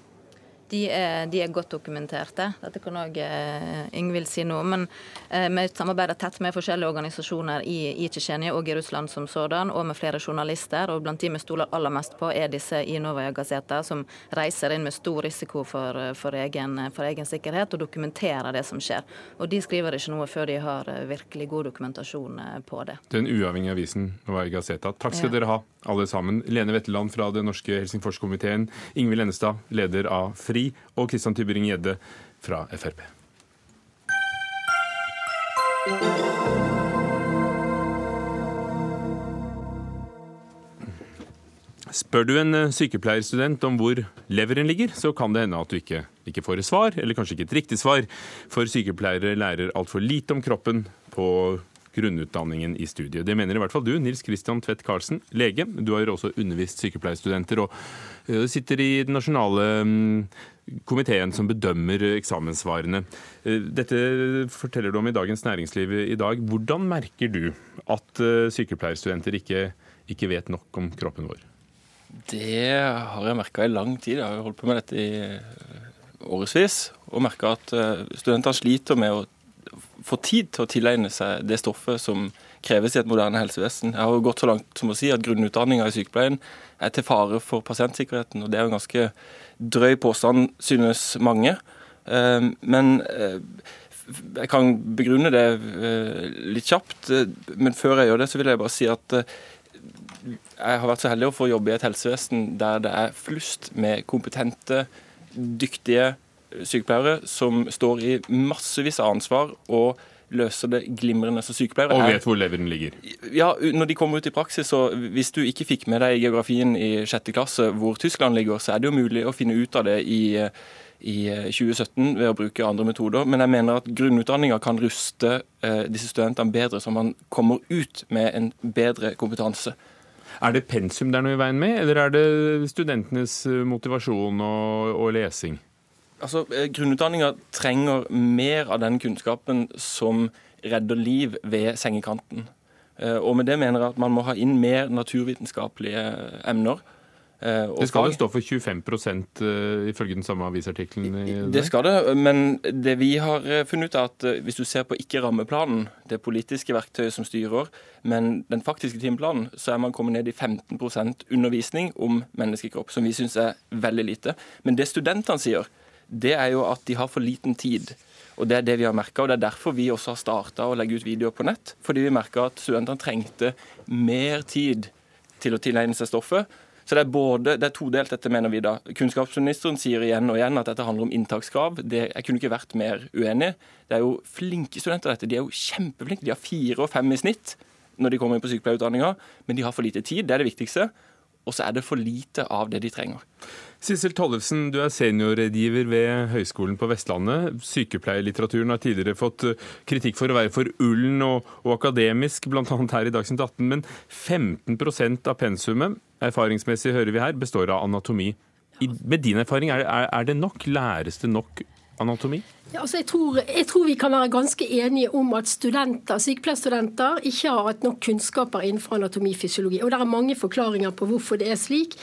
De er, de er, godt dokumenterte. Dette kan òg Yngvild Ingvild si noe Men eh, vi samarbeider tett med forskjellige organisasjoner i, i Tsjetsjenia og i Russland som sådan, og med flere journalister. og Blant de vi stoler aller mest på, er disse i Novaja Gazeta, som reiser inn med stor risiko for, for, egen, for, egen, sikkerhet og dokumenterer det som skjer. Og De skriver ikke noe før de har eh, virkelig god dokumentasjon eh, på det. Den uavhengige avisen Novaja Gazeta. Takk skal ja. dere ha, alle sammen. Lene Wetteland fra den norske Helsingforskomiteen, Ingvild Ennestad, leder av FRI og Christian Tybring-Gjedde fra Frp. Spør du en eh, sykepleierstudent om hvor leveren ligger, så kan det hende at du ikke, ikke får et svar, eller kanskje ikke et riktig svar, for sykepleiere lærer altfor lite om kroppen på grunnutdanningen i studiet. Det mener i hvert fall du, Nils Christian Tvedt Karlsen, lege. Du har også undervist sykepleierstudenter og eh, sitter i den nasjonale mm, komiteen som bedømmer eksamensvarene. Eh, dette forteller du om i Dagens Næringsliv i dag. Hvordan merker du at eh, sykepleierstudenter ikke, ikke vet nok om kroppen vår? Det har jeg merka i lang tid. Jeg har holdt på med dette i årevis. Og merka at studentene sliter med å få tid til å tilegne seg det stoffet som kreves i et moderne helsevesen. Jeg har jo gått så langt som å si at grunnutdanninga i sykepleien er til fare for pasientsikkerheten. og Det er jo en ganske drøy påstand, synes mange. Ehm, men eh, jeg kan begrunne det eh, litt kjapt. Men før jeg gjør det, så vil jeg bare si at eh, jeg har vært så heldig å få jobbe i et helsevesen der det er flust med kompetente, dyktige sykepleiere som står i massevis av ansvar og løser det glimrende som sykepleiere. Og vet hvor leveren ligger. Ja, Når de kommer ut i praksis, så hvis du ikke fikk med deg geografien i sjette klasse hvor Tyskland ligger, så er det jo mulig å finne ut av det i, i 2017 ved å bruke andre metoder. Men jeg mener at grunnutdanninga kan ruste eh, disse studentene bedre, så man kommer ut med en bedre kompetanse. Er det pensum det er noe i veien med, eller er det studentenes motivasjon og, og lesing? Altså, eh, Grunnutdanninga trenger mer av den kunnskapen som redder liv ved sengekanten. Eh, og med det mener jeg at man må ha inn mer naturvitenskapelige emner. Eh, det skal jo stå for 25% ifølge den samme avisartikkelen? Det skal det, men det vi har funnet ut er at hvis du ser på ikke rammeplanen, det politiske verktøyet som styrer, men den faktiske timeplanen, så er man kommet ned i 15% undervisning om menneskekropp, som vi syns er veldig lite. Men det studentene sier, det er jo at de har for liten tid. Og Det er det vi har merka, og det er derfor vi også har starta å legge ut videoer på nett. Fordi vi merka at studentene trengte mer tid til å tilegne seg stoffet. Så det er, både, det er todelt, dette mener vi da. Kunnskapsministeren sier igjen og igjen at dette handler om inntakskrav. Det, jeg kunne ikke vært mer uenig. Det er jo flinke studenter, dette. De er jo kjempeflinke. De har fire og fem i snitt når de kommer inn på sykepleierutdanninga, men de har for lite tid. Det er det viktigste. Og så er det for lite av det de trenger. Sissel Tollefsen, du er seniorrådgiver ved Høgskolen på Vestlandet. Sykepleierlitteraturen har tidligere fått eh, kritikk for å være for ullen og, og akademisk, bl.a. her i Dagsnytt 18. Men 15% av pensumet, erfaringsmessig hører vi her, består av anatomi. I, med din erfaring, er, er det nok? Læres det nok anatomi? Altså jeg, tror, jeg, tror, vi kan være ganske enige om at studenter, sykepleierstudenter ikke har hatt nok kunnskaper innenfor anatomifysiologi. Og Det er mange forklaringer på hvorfor det er slik.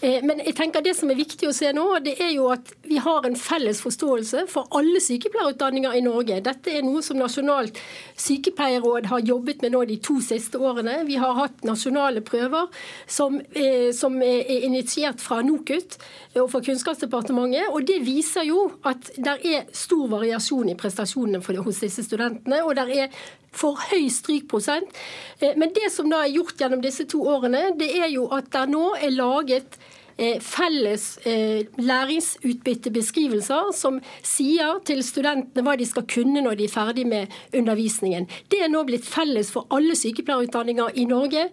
Eh, men jeg tenker det som er viktig å se nå, det er jo at vi har en felles forståelse for alle sykepleierutdanninger i Norge. Dette er noe som Nasjonalt sykepleierråd har jobbet med nå de to siste årene. Vi har hatt nasjonale prøver som, eh, som er initiert fra NOKUT og fra Kunnskapsdepartementet. og Det viser jo at det er stor variasjon i prestasjonene for, hos disse studentene. og der er for høy strykprosent. Eh, men det som da er gjort gjennom disse to årene, det er jo at det nå er laget eh, felles eh, læringsutbyttebeskrivelser som sier til studentene hva de skal kunne når de er ferdig med undervisningen. Det er nå blitt felles for alle sykepleierutdanninger i Norge.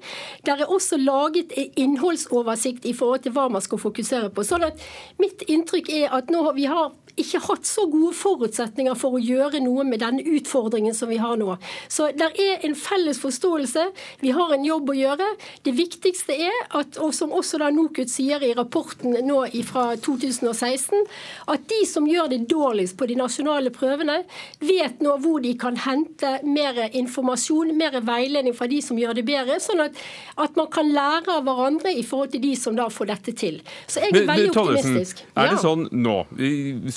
Der er også laget innholdsoversikt i forhold til hva man skal fokusere på. Sånn at Mitt inntrykk er at nå vi har ikke hatt så gode forutsetninger for å gjøre noe med denne utfordringen som vi har nå. Så det er en felles forståelse. Vi har en jobb å gjøre. Det viktigste er, at, og som også da NOKUT sier i rapporten nå fra 2016, at de som gjør det dårligst på de nasjonale prøvene, vet nå hvor de kan hente mer informasjon, mer veiledning fra de som gjør det bedre, sånn at, at man kan lære av hverandre i forhold til de som da får dette til. Så jeg er veldig optimistisk. Er det sånn nå?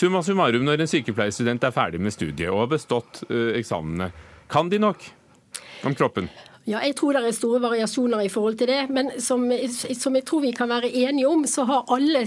Summa summarum, når en sykepleierstudent er ferdig med studiet og har bestått uh, eksamene, kan de nok om kroppen? Ja, Jeg tror det er store variasjoner i forhold til det. Men som, som, jeg tror vi kan være enige om, så har alle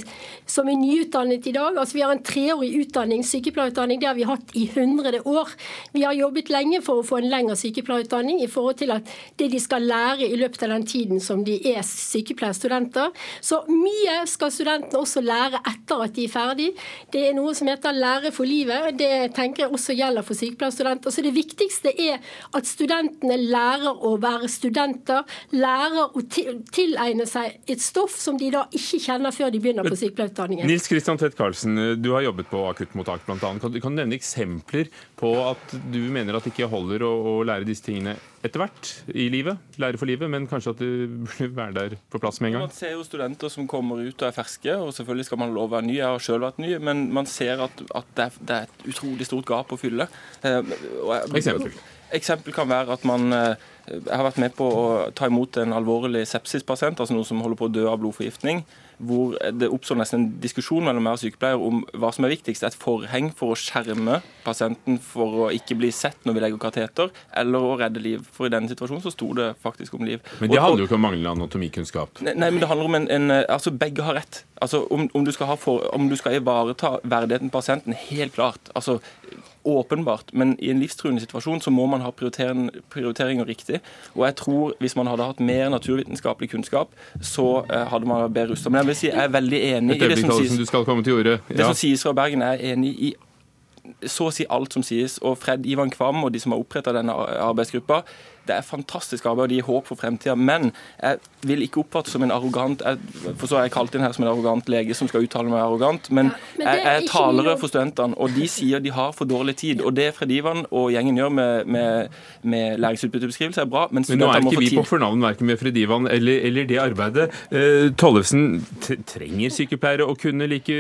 som er nyutdannet i dag altså Vi har en treårig utdanning, sykepleierutdanning. Det har vi hatt i hundrede år. Vi har jobbet lenge for å få en lengre sykepleierutdanning i forhold til at det de skal lære i løpet av den tiden som de er sykepleierstudenter. Så mye skal studentene også lære etter at de er ferdig. Det er noe som heter lære for livet. Det tenker jeg også gjelder for sykepleierstudenter. Så det viktigste er at studentene lærer å være være studenter, lærer å tilegne seg et stoff som de da ikke kjenner før de begynner på sykepleierutdanningen. Nils Kristian Tvedt Karlsen, du har jobbet på akuttmottak bl.a. Kan, kan du nevne eksempler på at du mener at det ikke holder å, å lære disse tingene etter hvert i livet? Lære for livet, men kanskje at du burde være der på plass med en gang? Man ser jo studenter som kommer ut og er ferske, og selvfølgelig skal man lov å være ny. Jeg har selv vært ny, men man ser at, at det, er, det, er, et utrolig stort gap å fylle. Eh, Eksempel? Eksempel kan være at man eh, har vært med på å ta imot en alvorlig sepsispasient, altså noen som holder på å dø av blodforgiftning. Hvor det oppstår nesten en diskusjon mellom meg og sykepleier om hva som er viktigst. Et forheng for å skjerme pasienten for å ikke bli sett når vi legger kateter, eller å redde liv. For i denne situasjonen så sto det faktisk om liv. Men det handler jo ikke om manglende anatomikunnskap? Nei, men det handler om en, en Altså, begge har rett. Altså, om, om, du for, om du skal ivareta verdigheten til pasienten, helt klart. Altså, åpenbart, men i en livstruende situasjon så må man ha prioritering, prioriteringer riktig. Og jeg tror hvis man hadde hatt mer naturvitenskapelig kunnskap, så uh, hadde man vært bedre rusta. Men jeg vil si jeg er veldig enig i det som sies. Du skal komme til ordet. Ja. Det som sies fra Bergen, er jeg enig i så å si alt som sies. Og Fred Ivan Kvam og de som har oppretta denne arbeidsgruppa, det er fantastisk arbeid og de gir håp for fremtida. Men jeg vil ikke oppfattes som en arrogant jeg, For så er jeg kalt inn her som en arrogant lege som skal uttale meg arrogant. Men, ja, men jeg er talere for studentene, og de sier de har for dårlig tid. Og det Fred Ivan og gjengen gjør med, med, med læringsutbyttebeskrivelse, er bra. Men, men nå er ikke vi på fornavn verken med Fred Ivan eller, eller det arbeidet. Uh, Tollefsen, trenger sykepleiere å kunne like,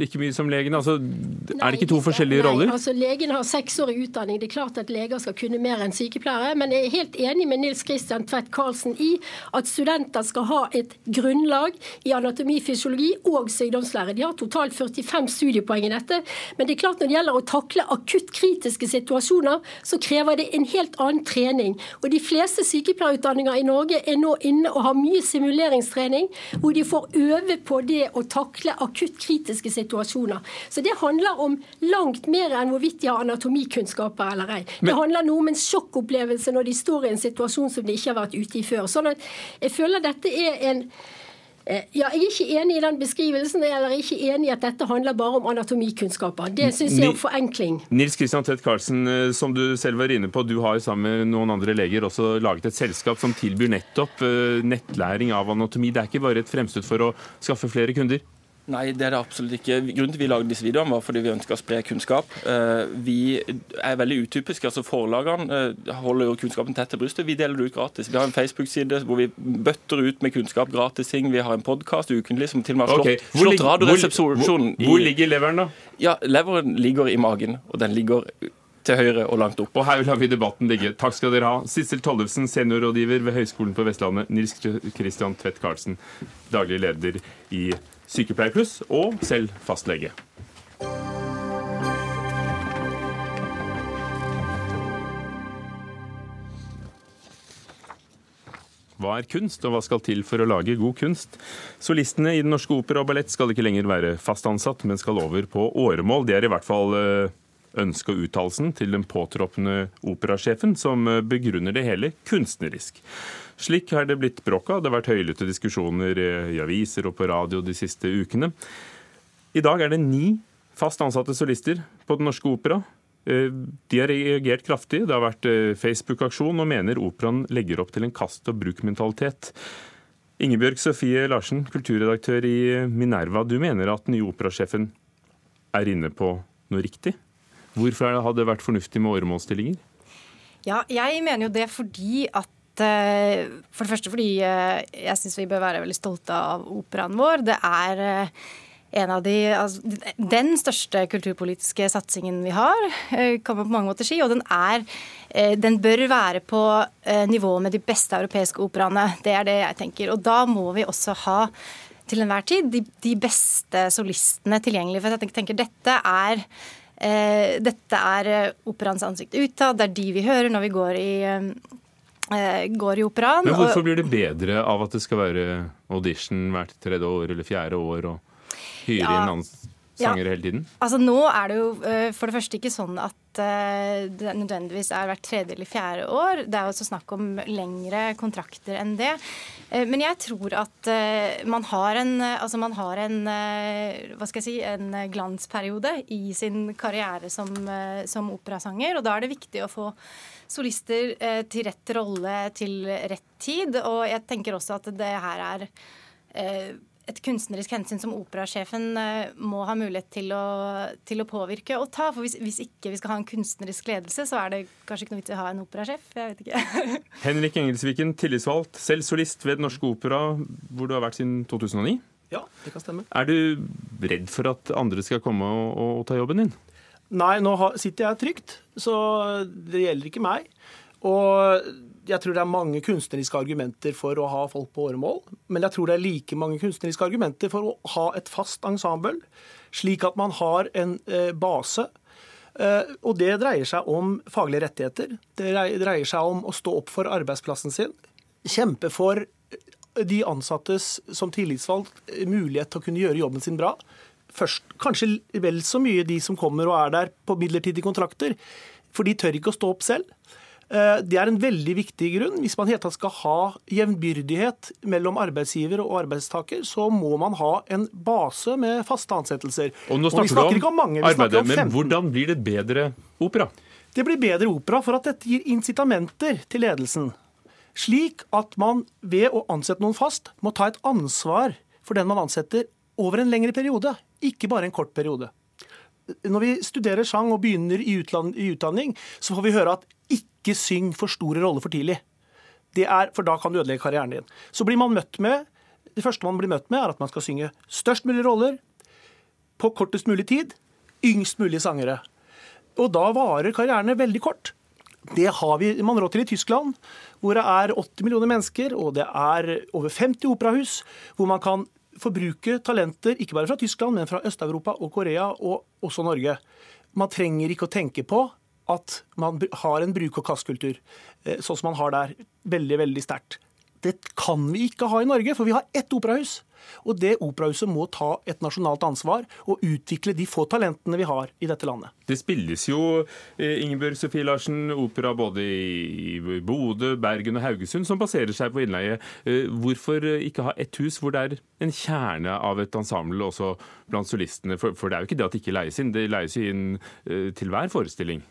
like mye som legen? Altså, nei, er det ikke to forskjellige nei, roller? Altså, Legen har seksårig utdanning. Det er klart at leger skal kunne mer enn sykepleiere. men jeg er helt enig med Nils Kristian Tvedt Karlsen i at studenter skal ha et grunnlag i anatomi, fysiologi og sykdomslære. De har totalt 45 studiepoeng i dette. Men det er klart når det gjelder å takle akutt kritiske situasjoner, så krever det en helt annen trening. Og De fleste sykepleierutdanninger i Norge er nå inne og har mye simuleringstrening, hvor de får øve på det å takle akutt kritiske situasjoner. Så det handler om langt mer enn hvorvidt de har anatomikunnskaper eller ei. Det handler noe om en sjokkopplevelse når de står i en situasjon som de ikke har vært ute i før. Sånn at jeg føler dette er en eh, ja, Jeg er ikke enig i den beskrivelsen, eller ikke enig i at dette handler bare om anatomikunnskaper. Det syns jeg er forenkling. Nils Kristian Tvedt Karlsen, eh, som du selv var inne på, du har sammen med noen andre leger også laget et selskap som tilbyr nettopp eh, nettlæring av anatomi. Det er ikke bare et fremstøt for å skaffe flere kunder? Nei, det er det absolutt ikke. Grunnen til vi lagde disse videoene, var fordi vi ønska å spre kunnskap. Eh, vi er veldig utypiske. altså Forlagene eh, holder jo kunnskapen tett til brystet. Vi deler det ut gratis. Vi har en Facebook-side hvor vi bøtter ut med kunnskap, gratis ting. Vi har en podkast ukentlig som til og med har slått, okay. slått Radioresepsjonen. Hvor, hvor ligger leveren, da? Ja, Leveren ligger i magen, og den ligger til høyre og langt opp. Og her lar vi debatten ligge. Takk skal dere ha. Sissel Tollefsen, seniorrådgiver ved Høgskolen på Vestlandet. Nils Kristian Tvedt Karlsen, daglig leder i Sykepleierpluss og selv fastlege. Hva er kunst, og hva skal til for å lage god kunst? Solistene i Den norske opera og ballett skal ikke lenger være fast ansatt, men skal over på åremål. Det er i hvert fall ønsket ønske og uttalelsen til den påtroppende operasjefen, som begrunner det hele kunstnerisk. Slik har det blitt bråk av. Det har vært høylytte diskusjoner i aviser og på radio de siste ukene. I dag er det ni fast ansatte solister på Den Norske Opera. Eh, de har reagert kraftig. Det har vært eh, Facebook-aksjon, og mener operaen legger opp til en kast-og-bruk-mentalitet. Ingebjørg Sofie Larsen, kulturredaktør i Minerva. Du mener at den nye operasjefen er inne på noe riktig? Hvorfor hadde det vært fornuftig med åremålsstillinger? Ja, jeg mener jo det fordi at eh, For det første fordi jeg syns vi bør være veldig stolte av operaen vår. Det er en av de, altså, den største kulturpolitiske satsingen vi har, eh, kan man på mange måter si. Og den, er, eh, den bør være på eh, nivå med de beste europeiske operaene. Det er det jeg tenker. Og da må vi også ha til enhver tid de, de beste solistene tilgjengelig. For jeg tenker dette er dette er operaens ansikt utad, det er de vi hører når vi går i går i operaen. Men hvorfor blir det bedre av at det skal være audition hvert tredje år eller fjerde år? og hyre ja. inn sanger ja. hele tiden? Altså Nå er det jo eh, for det første ikke sånn at eh, det nødvendigvis er hvert tredje eller fjerde år. Det er jo også snakk om lengre kontrakter enn det. Eh, men jeg tror at man har en, altså man har en, hva skal jeg si, en glansperiode i sin karriere som, som operasanger. Og da er det viktig å få solister til rett rolle til rett tid. Og jeg tenker også at det her er et kunstnerisk hensyn som operasjefen eh, må ha mulighet til å, til å påvirke og ta. For hvis, hvis, ikke vi skal ha en kunstnerisk ledelse, så er det kanskje ikke noe vits i å ha en operasjef. Jeg vet ikke. Henrik Engelsviken, tillitsvalgt, selv solist ved Den Norske Opera, hvor du har vært siden 2009. Ja, det kan stemme. Er du redd for at andre skal komme og, og ta jobben din? Nei, nå sitter jeg trygt, så det gjelder ikke meg. Og jeg tror det er mange kunstneriske argumenter for å ha folk på åremål, men jeg tror det er like mange kunstneriske argumenter for å ha et fast ensemble, slik at man har en eh, base. Eh, og det dreier seg om faglige rettigheter. Det dreier seg om å stå opp for arbeidsplassen sin. Kjempe for eh, de ansattes som tillitsvalgt mulighet til å kunne gjøre jobben sin bra. Først, kanskje vel så mye de som kommer og er der på midlertidige kontrakter. For de tør ikke å stå opp selv. Eh, det er en veldig viktig grunn. Hvis man helt skal ha jevnbyrdighet mellom arbeidsgiver og arbeidstaker, så må man ha en base med faste ansettelser. Og nå snakker, og vi snakker du om, mange, arbeidet, men hvordan blir det bedre opera? Det blir bedre opera for at dette gir incitamenter til ledelsen. Slik at man ved å ansette noen fast, må ta et ansvar for den man ansetter over en lengre periode, ikke bare en kort periode. Når vi studerer sang og begynner i, utdanning, så får vi høre at ikke syng for store roller for tidlig. Er, for da kan du ødelegge karrieren din. Så blir man møtt med Det første man blir møtt med, er at man skal synge størst mulig roller på kortest mulig tid, yngst mulig sangere. Og da varer karrierene veldig kort. Det har vi, man råd til i Tyskland, hvor det er 80 millioner mennesker, og det er over 50 operahus, hvor man kan forbruke talenter ikke bare fra Tyskland, men fra Øst-Europa og Korea, og også Norge. Man trenger ikke å tenke på at man har en bruk- og kastkultur, eh, sånn som man har der, veldig, veldig sterkt. Det kan vi ikke ha i Norge, for vi har ett operahus. Og det operahuset må ta et nasjonalt ansvar og utvikle de få talentene vi har i dette landet. Det spilles jo Ingeborg Ingebjørg Sofie Larsen, opera både i Bodø, Bergen og Haugesund, som baserer seg på innleie. Eh, hvorfor ikke ha ett hus hvor det er en kjerne av et ensemble også blant solistene? For, det er jo ikke det at det ikke leies inn, det leies jo inn til hver forestilling.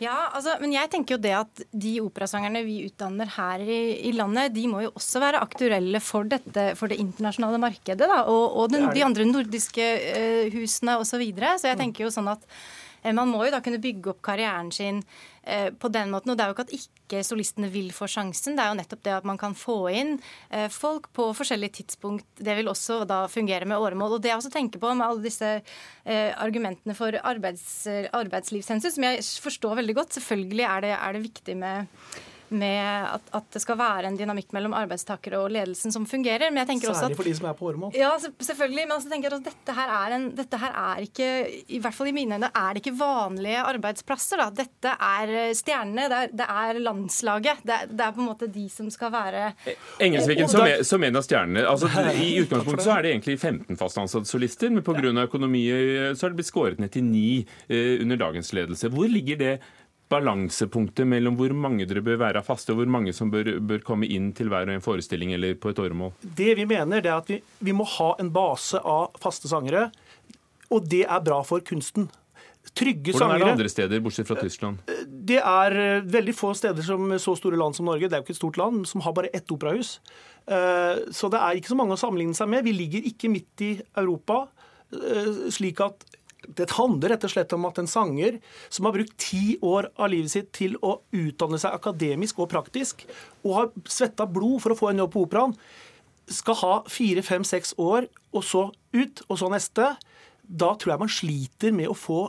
Ja, altså, men jeg tenker jo det at de operasangerne vi utdanner her i, i, landet, de må jo også være aktuelle for, dette, for det internasjonale markedet. Da, og, og den, de andre nordiske uh, husene osv. Så, videre. så jeg mm. tenker jo sånn at man må jo da kunne bygge opp karrieren sin Eh, på den måten. Og det er jo ikke at ikke solistene vil få sjansen, det er jo nettopp det at man kan få inn eh, folk på forskjellige tidspunkt. Det vil også da fungere med åremål. Og det jeg også tenker på med alle disse eh, argumentene for arbeids, arbeidslivshensyn, som jeg forstår veldig godt. Selvfølgelig er det, er det viktig med med at, at, det skal være en dynamikk mellom arbeidstakere og ledelsen som fungerer. Men jeg tenker Særlig også at, for de som er på åremål. Ja, selvfølgelig. Men altså tenker jeg at dette her, er en, dette her er ikke, i hvert fall i mine øyne, er det ikke vanlige arbeidsplasser. Da. Dette er stjernene, det er, det er landslaget. Det er, det er, på en måte de som skal være Engelsviken som, er, som en av stjernene. Altså, I utgangspunktet så er det egentlig 15 fast ansatte solister, men pga. økonomi så er det blitt skåret ned til 9 eh, under dagens ledelse. Hvor ligger det balansepunktet mellom hvor mange dere bør være faste, og hvor mange som bør, bør, komme inn til hver og en forestilling eller på et åremål? Det vi mener, det er at vi, vi må ha en base av faste sangere, og det er bra for kunsten. Trygge Hvordan sangere er det andre steder, bortsett fra Tyskland? Det er eh, veldig få steder som så store land som Norge, det er jo ikke et stort land, som har bare ett operahus. Eh, så det er ikke så mange å sammenligne seg med. Vi ligger ikke midt i Europa, eh, slik at det handler rett og slett om at en sanger som har brukt ti år av livet sitt til å utdanne seg akademisk og praktisk, og har svetta blod for å få en jobb på operaen, skal ha fire, fem, seks år, og så ut, og så neste. Da tror jeg man sliter med å få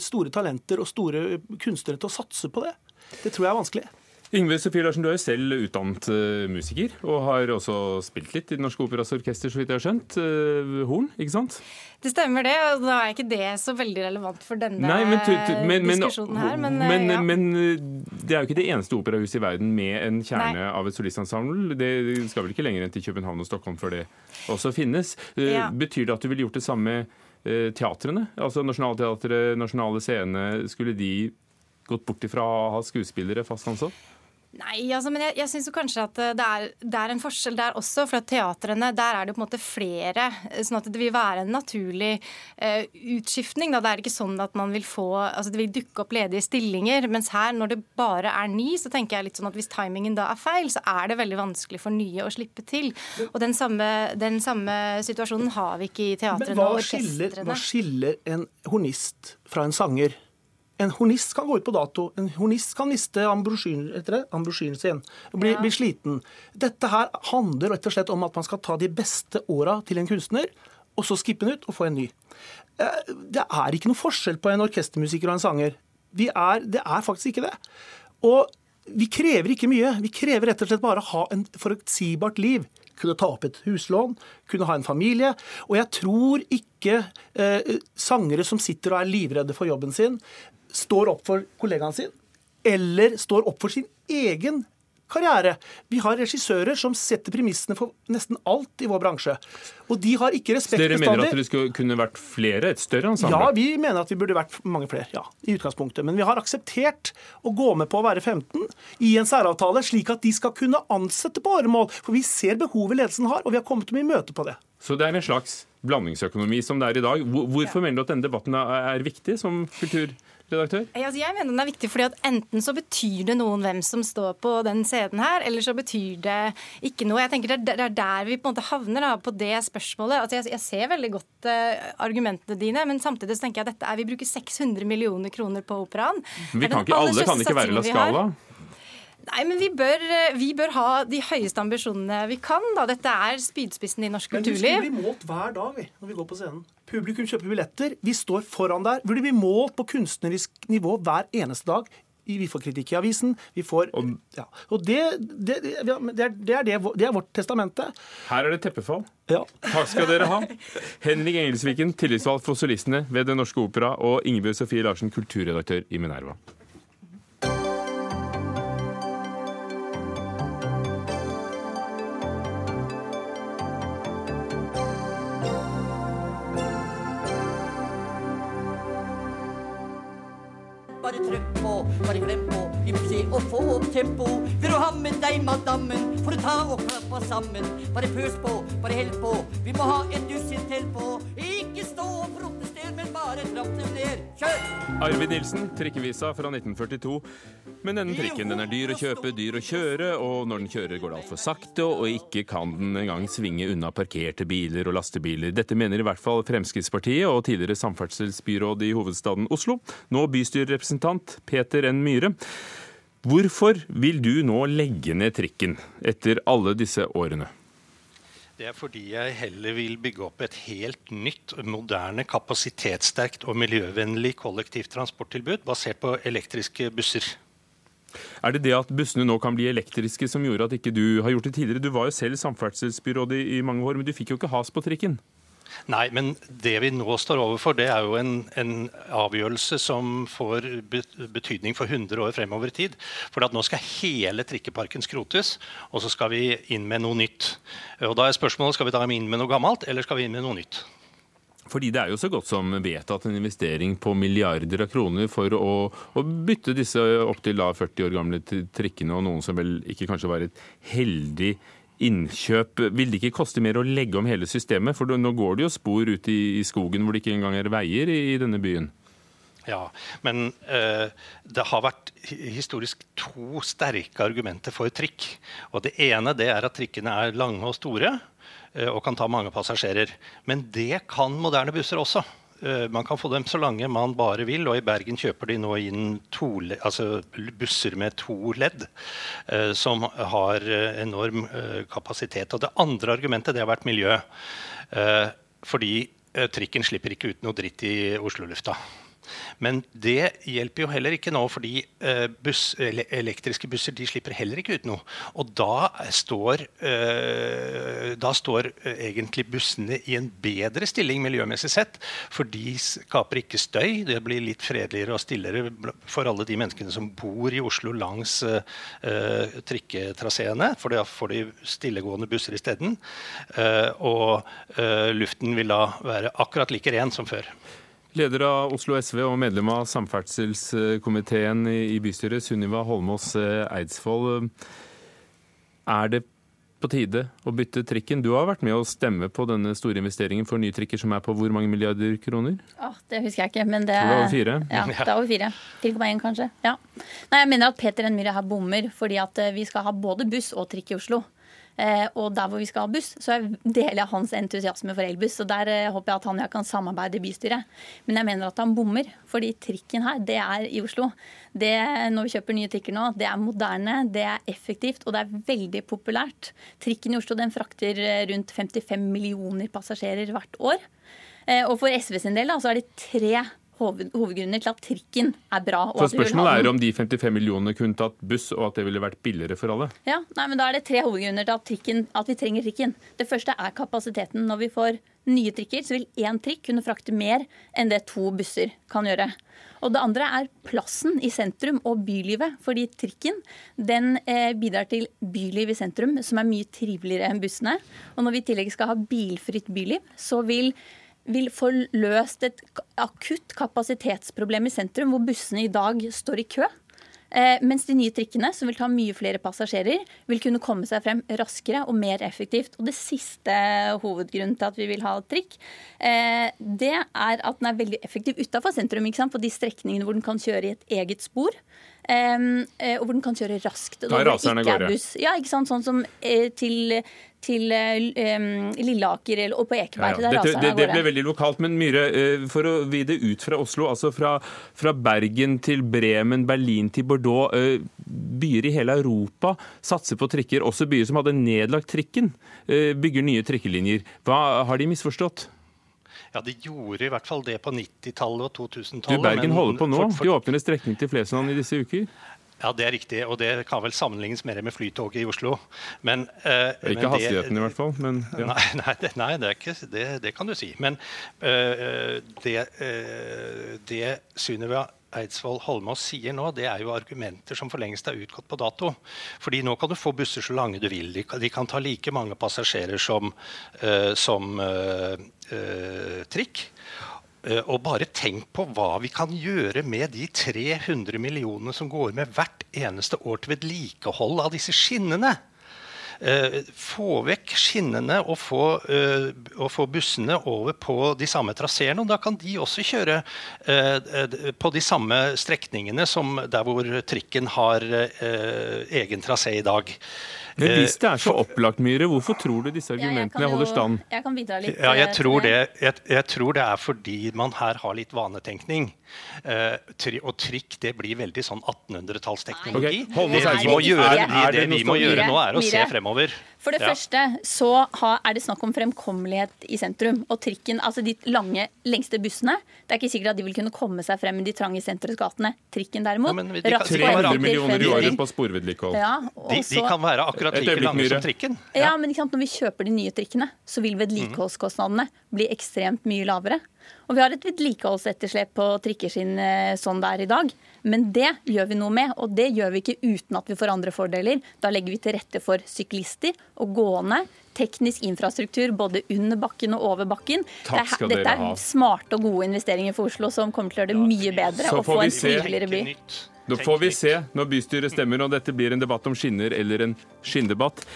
store talenter og store kunstnere til å satse på det. Det tror jeg er vanskelig. Yngve Sofie Larsen, du er jo selv utdannet musiker, og har også spilt litt i Det Norske Operas Orkester, så vidt jeg har skjønt. Horn, ikke sant? Det stemmer det, og da er ikke det så veldig relevant for denne Nei, men, men, diskusjonen her. Men, men, ja. men, det er jo ikke det eneste operahuset i verden med en kjerne Nei. av et solistensemble. Det skal vel ikke lenger enn til København og Stockholm før det også finnes. Ja. Betyr det at du ville gjort det samme teatrene? Altså Nationaltheatret, Nasjonale Scene, skulle de gått bort ifra å ha skuespillere fast ansatt? Nei, altså, men jeg, jeg syns kanskje at det er, det er, en forskjell der også. For at teatrene, der er det på en måte flere. Sånn at det vil være en naturlig uh, utskiftning. Da. Det er ikke sånn at man vil få Altså det vil dukke opp ledige stillinger. Mens her, når det bare er ni, så tenker jeg litt sånn at hvis timingen da er feil, så er det veldig vanskelig for nye å slippe til. Og den samme, den samme situasjonen har vi ikke i teatrene og orkestrene. Men Hva skiller en hornist fra en sanger? En hornist kan gå ut på dato. En hornist kan miste ambrosjyren sin bli, Ja. bli sliten. Dette her handler rett og slett om at man skal ta de beste åra til en kunstner, og så skippe den ut og få en ny. Eh, Det er ikke noe forskjell på en orkestermusiker og en sanger. Vi er, det er faktisk ikke det. Og vi krever ikke mye. Vi krever rett og slett bare å ha en forutsigbart liv. Kunne ta opp et huslån, kunne ha en familie. Og jeg tror ikke eh, sangere som sitter og er livredde for jobben sin, står opp for kollegaen sin, eller står opp for sin egen karriere. Vi har regissører som setter premissene for nesten alt i vår bransje. Og de har ikke respekt dere mener at det skulle kunne vært flere? Et større ensemble? Ja, vi mener at vi burde vært mange flere, ja, i utgangspunktet. Men vi har akseptert å gå med på å være 15 i en særavtale, slik at de skal kunne ansette på åremål. For vi ser behovet ledelsen har, og vi har kommet dem i møte på det. Så det er en slags blandingsøkonomi som det er i dag. Hvorfor Hvorfor mener du at denne debatten er viktig som kulturredaktør? Ja, altså jeg mener den er viktig fordi at Enten så betyr det noen hvem som står på den scenen her, eller så betyr det ikke noe. Jeg tenker Det er er der vi på en måte havner, da, på det spørsmålet. Altså jeg, jeg ser veldig godt uh, argumentene dine, men samtidig så tenker jeg at dette er, vi bruker 600 millioner kroner på operaen. Vi kan ikke, alle kan ikke være La. Scala. Nei, men vi bør, eh, vi bør ha de høyeste ambisjonene vi kan. da. Dette er spydspissen i norsk Men vi skulle bli målt hver dag vi, når vi går på scenen. Publikum kjøper billetter. Vi står foran der. Burde bli målt på kunstnerisk nivå hver eneste dag. Vi får kritikk i avisen. Vi får, ja. Og det, det, det, er, det, er det, det er vårt testamente. Her er det teppefall. Ja. Takk skal dere ha. Henrik Engelsviken, tillitsvalgt for solistene ved Den Norske Opera, og Ingebjørg Sofie Larsen, kulturredaktør i Minerva. Tempo. Vil du ha med deg madammen, får du ta og klappe sammen. Bare pøs på, bare hell på, vi må ha et dusin til på. Ikke stå og protester, men bare trapp dem ned. Kjør! Arvid Nilsen, trikkevisa fra 1942. Men denne trikken den er dyr å kjøpe, dyr å kjøre, og når den kjører går det altfor sakte, og ikke kan den engang svinge unna parkerte biler og lastebiler. Dette mener i hvert fall Fremskrittspartiet og tidligere samferdselsbyråd i hovedstaden Oslo, nå bystyrerepresentant Peter N. Myhre. Hvorfor vil du nå legge ned trikken etter alle disse årene? Det er fordi jeg heller vil bygge opp et helt nytt, moderne, kapasitetssterkt og miljøvennlig kollektivtransporttilbud basert på elektriske busser. Er det det at bussene nå kan bli elektriske som gjorde at ikke du har gjort det tidligere? Du var jo selv samferdselsbyråd i, mange år, men du fikk jo ikke has på trikken? Nei, men det vi nå står overfor, det er jo en, en avgjørelse som får betydning for 100 år fremover i tid. For at nå skal hele trikkeparken skrotes, og så skal vi inn med noe nytt. Og da er spørsmålet skal vi da inn med noe gammelt, eller skal vi inn med noe nytt. Fordi det er jo så godt som vedtatt en investering på milliarder av kroner for å, å bytte disse opptil 40 år gamle trikkene, og noen som vel ikke kanskje var et heldig innkjøp. Vil det ikke koste mer å legge om hele systemet? For nå går det jo spor ut i, skogen hvor det ikke engang er veier i, denne byen. Ja, men uh, det har vært historisk to sterke argumenter for trikk. Og Det ene det er at trikkene er lange og store. Eh, og kan ta mange passasjerer. Men det kan moderne busser også. Eh, man kan få dem så lange man bare vil, og i Bergen kjøper de nå inn to, altså busser med to ledd, eh, som har enorm kapasitet. Og det andre argumentet det har vært miljø. Fordi trikken slipper ikke ut noe dritt i Oslo-lufta. Men det hjelper jo heller ikke nå, fordi eh, buss, elektriske busser de slipper heller ikke ut noe. Og da står, eh, da står eh, egentlig bussene i en bedre stilling miljømessig sett. For de skaper ikke støy. Det blir litt fredeligere og stillere for alle de menneskene som bor i Oslo langs trikketraseene. For da får de stillegående busser isteden. Uh, og luften vil da være akkurat like ren som før. Leder av Oslo SV og medlem av samferdselskomiteen i bystyret, Sunniva Holmås eh, Eidsvoll. Er det på tide å bytte trikken? Du har vært med å stemme på denne store investeringen for nye trikker som er på hvor mange milliarder kroner? Oh, det husker jeg ikke, men det er over fire? Ja, det er over fire. 4,1 kanskje. Ja. Nei, jeg mener at Peter N. Myhre her bommer, fordi at eh, vi skal ha både buss og trikk i Oslo. Eh, og der hvor vi skal ha buss, så deler jeg hans entusiasme for elbuss. Og der eh, håper jeg at han og jeg kan samarbeide i bystyret. Men jeg mener at han bommer, fordi trikken her, det er i Oslo. Det, når vi kjøper nye trikker nå, det er moderne, det er effektivt og det er veldig populært. Trikken i Oslo den frakter eh, rundt 55 millioner passasjerer hvert år. Og for SV sin del da, så er det tre hovedgrunner til at trikken er bra. For Spørsmålet er om de 55 millionene kunne tatt buss, og at det ville vært billigere for alle? Ja, nei, men Da er det tre hovedgrunner til at, trikken, at vi trenger trikken. Det første er kapasiteten. Når vi får nye trikker, så vil én trikk kunne frakte mer enn det to busser kan gjøre. Og det andre er plassen i sentrum og bylivet. Fordi trikken den eh, bidrar til byliv i sentrum, som er mye triveligere enn bussene. Og når vi i tillegg skal ha bilfritt byliv, så vil vil få løst et akutt kapasitetsproblem i sentrum, hvor bussene i dag står i kø. Eh, mens de nye trikkene, som vil ta mye flere passasjerer, vil kunne komme seg frem raskere og mer effektivt. Og det siste hovedgrunnen til at vi vil ha trikk, eh, det er at den er veldig effektiv utafor sentrum. På de strekningene hvor den kan kjøre i et eget spor. Eh, og hvor den kan kjøre raskt. Da raser den av gårde. Ja, ikke sant? Sånn som til til um, Lilleaker og på Ekeberg. Ja, ja. Dette, det, det, ble veldig lokalt. Men Myhre, eh, for å vide ut fra Oslo, altså fra, fra, Bergen til Bremen, Berlin til Bordeaux. Eh, byer i hele Europa satser på trikker, også byer som hadde nedlagt trikken, bygger nye trikkelinjer. Hva har de misforstått? Ja, De gjorde i hvert fall det på 90-tallet og 2000-tallet. Bergen holder på nå. De åpner en strekning til Flesland i disse uker. Ja, det er riktig, og det kan vel sammenlignes mer med Flytoget i Oslo. Men, uh, ikke men hastigheten det, i hvert fall, men ja. Nei, nei, det, nei det, ikke, det, det, kan du si. Men uh, det, uh, det Sunniva Eidsvoll Holmås sier nå, det er jo argumenter som for lengst er utgått på dato. Fordi nå kan du få busser så lange du vil. De kan, de kan ta like mange passasjerer som, som trikk. Eh, og bare tenk på hva vi kan gjøre med de 300 millionene som går med hvert eneste år til vedlikehold av disse skinnene. Uh, få vekk skinnene og få, uh, og få, bussene over på de samme traseene. og Da kan de også kjøre uh, på de samme strekningene som der hvor trikken har egen trasé i dag. Men Eh, hvis det er så opplagt, Myhre, hvorfor tror du disse Ja, jeg argumentene jo- holder stand? Jeg kan bidra litt. Ja, eh, jeg tror det, jeg, jeg tror det er fordi man her har litt vanetenkning. Eh, tri, og trikk det blir veldig sånn 1800-tallsteknologi. Ok, det, vi må gjøre, vi, er det det vi må gjøre nå, er å se fremover. For det Ja. første så ha, er det snakk om fremkommelighet i sentrum. Og trikken, altså de lange, lengste bussene, det er ikke sikkert at de vil kunne komme seg frem i de trange sentrumsgatene. Trikken derimot. Ja, men de kan- de kan være- og 300 millioner i året på sporvedlikehold. Ja, De, de kan være akkurat Et like lange som trikken. Ja, men ikke sant, Når vi kjøper de nye trikkene, så vil vedlikeholdskostnadene bli ekstremt mye lavere. Og vi har et vedlikeholdsetterslep på trikkeskinn eh, sånn det er i dag. Men det gjør vi noe med, og det gjør vi ikke uten at vi får andre fordeler. Da legger vi til rette for syklister og gående. Teknisk infrastruktur både under bakken og over bakken. Takk skal Det er, dette dere ha. er smarte og gode investeringer for Oslo som kommer til å gjøre det mye bedre og få en triveligere by. Da får vi se når bystyret stemmer og dette blir en debatt om skinner eller en skinndebatt.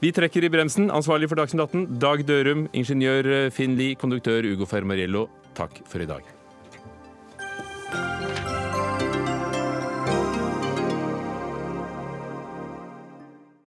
Vi trekker i bremsen. Ansvarlig for Dagsnytt 18, Dag Dørum. Ingeniør Finn Lie. Konduktør Ugo Fermariello. Takk for i dag.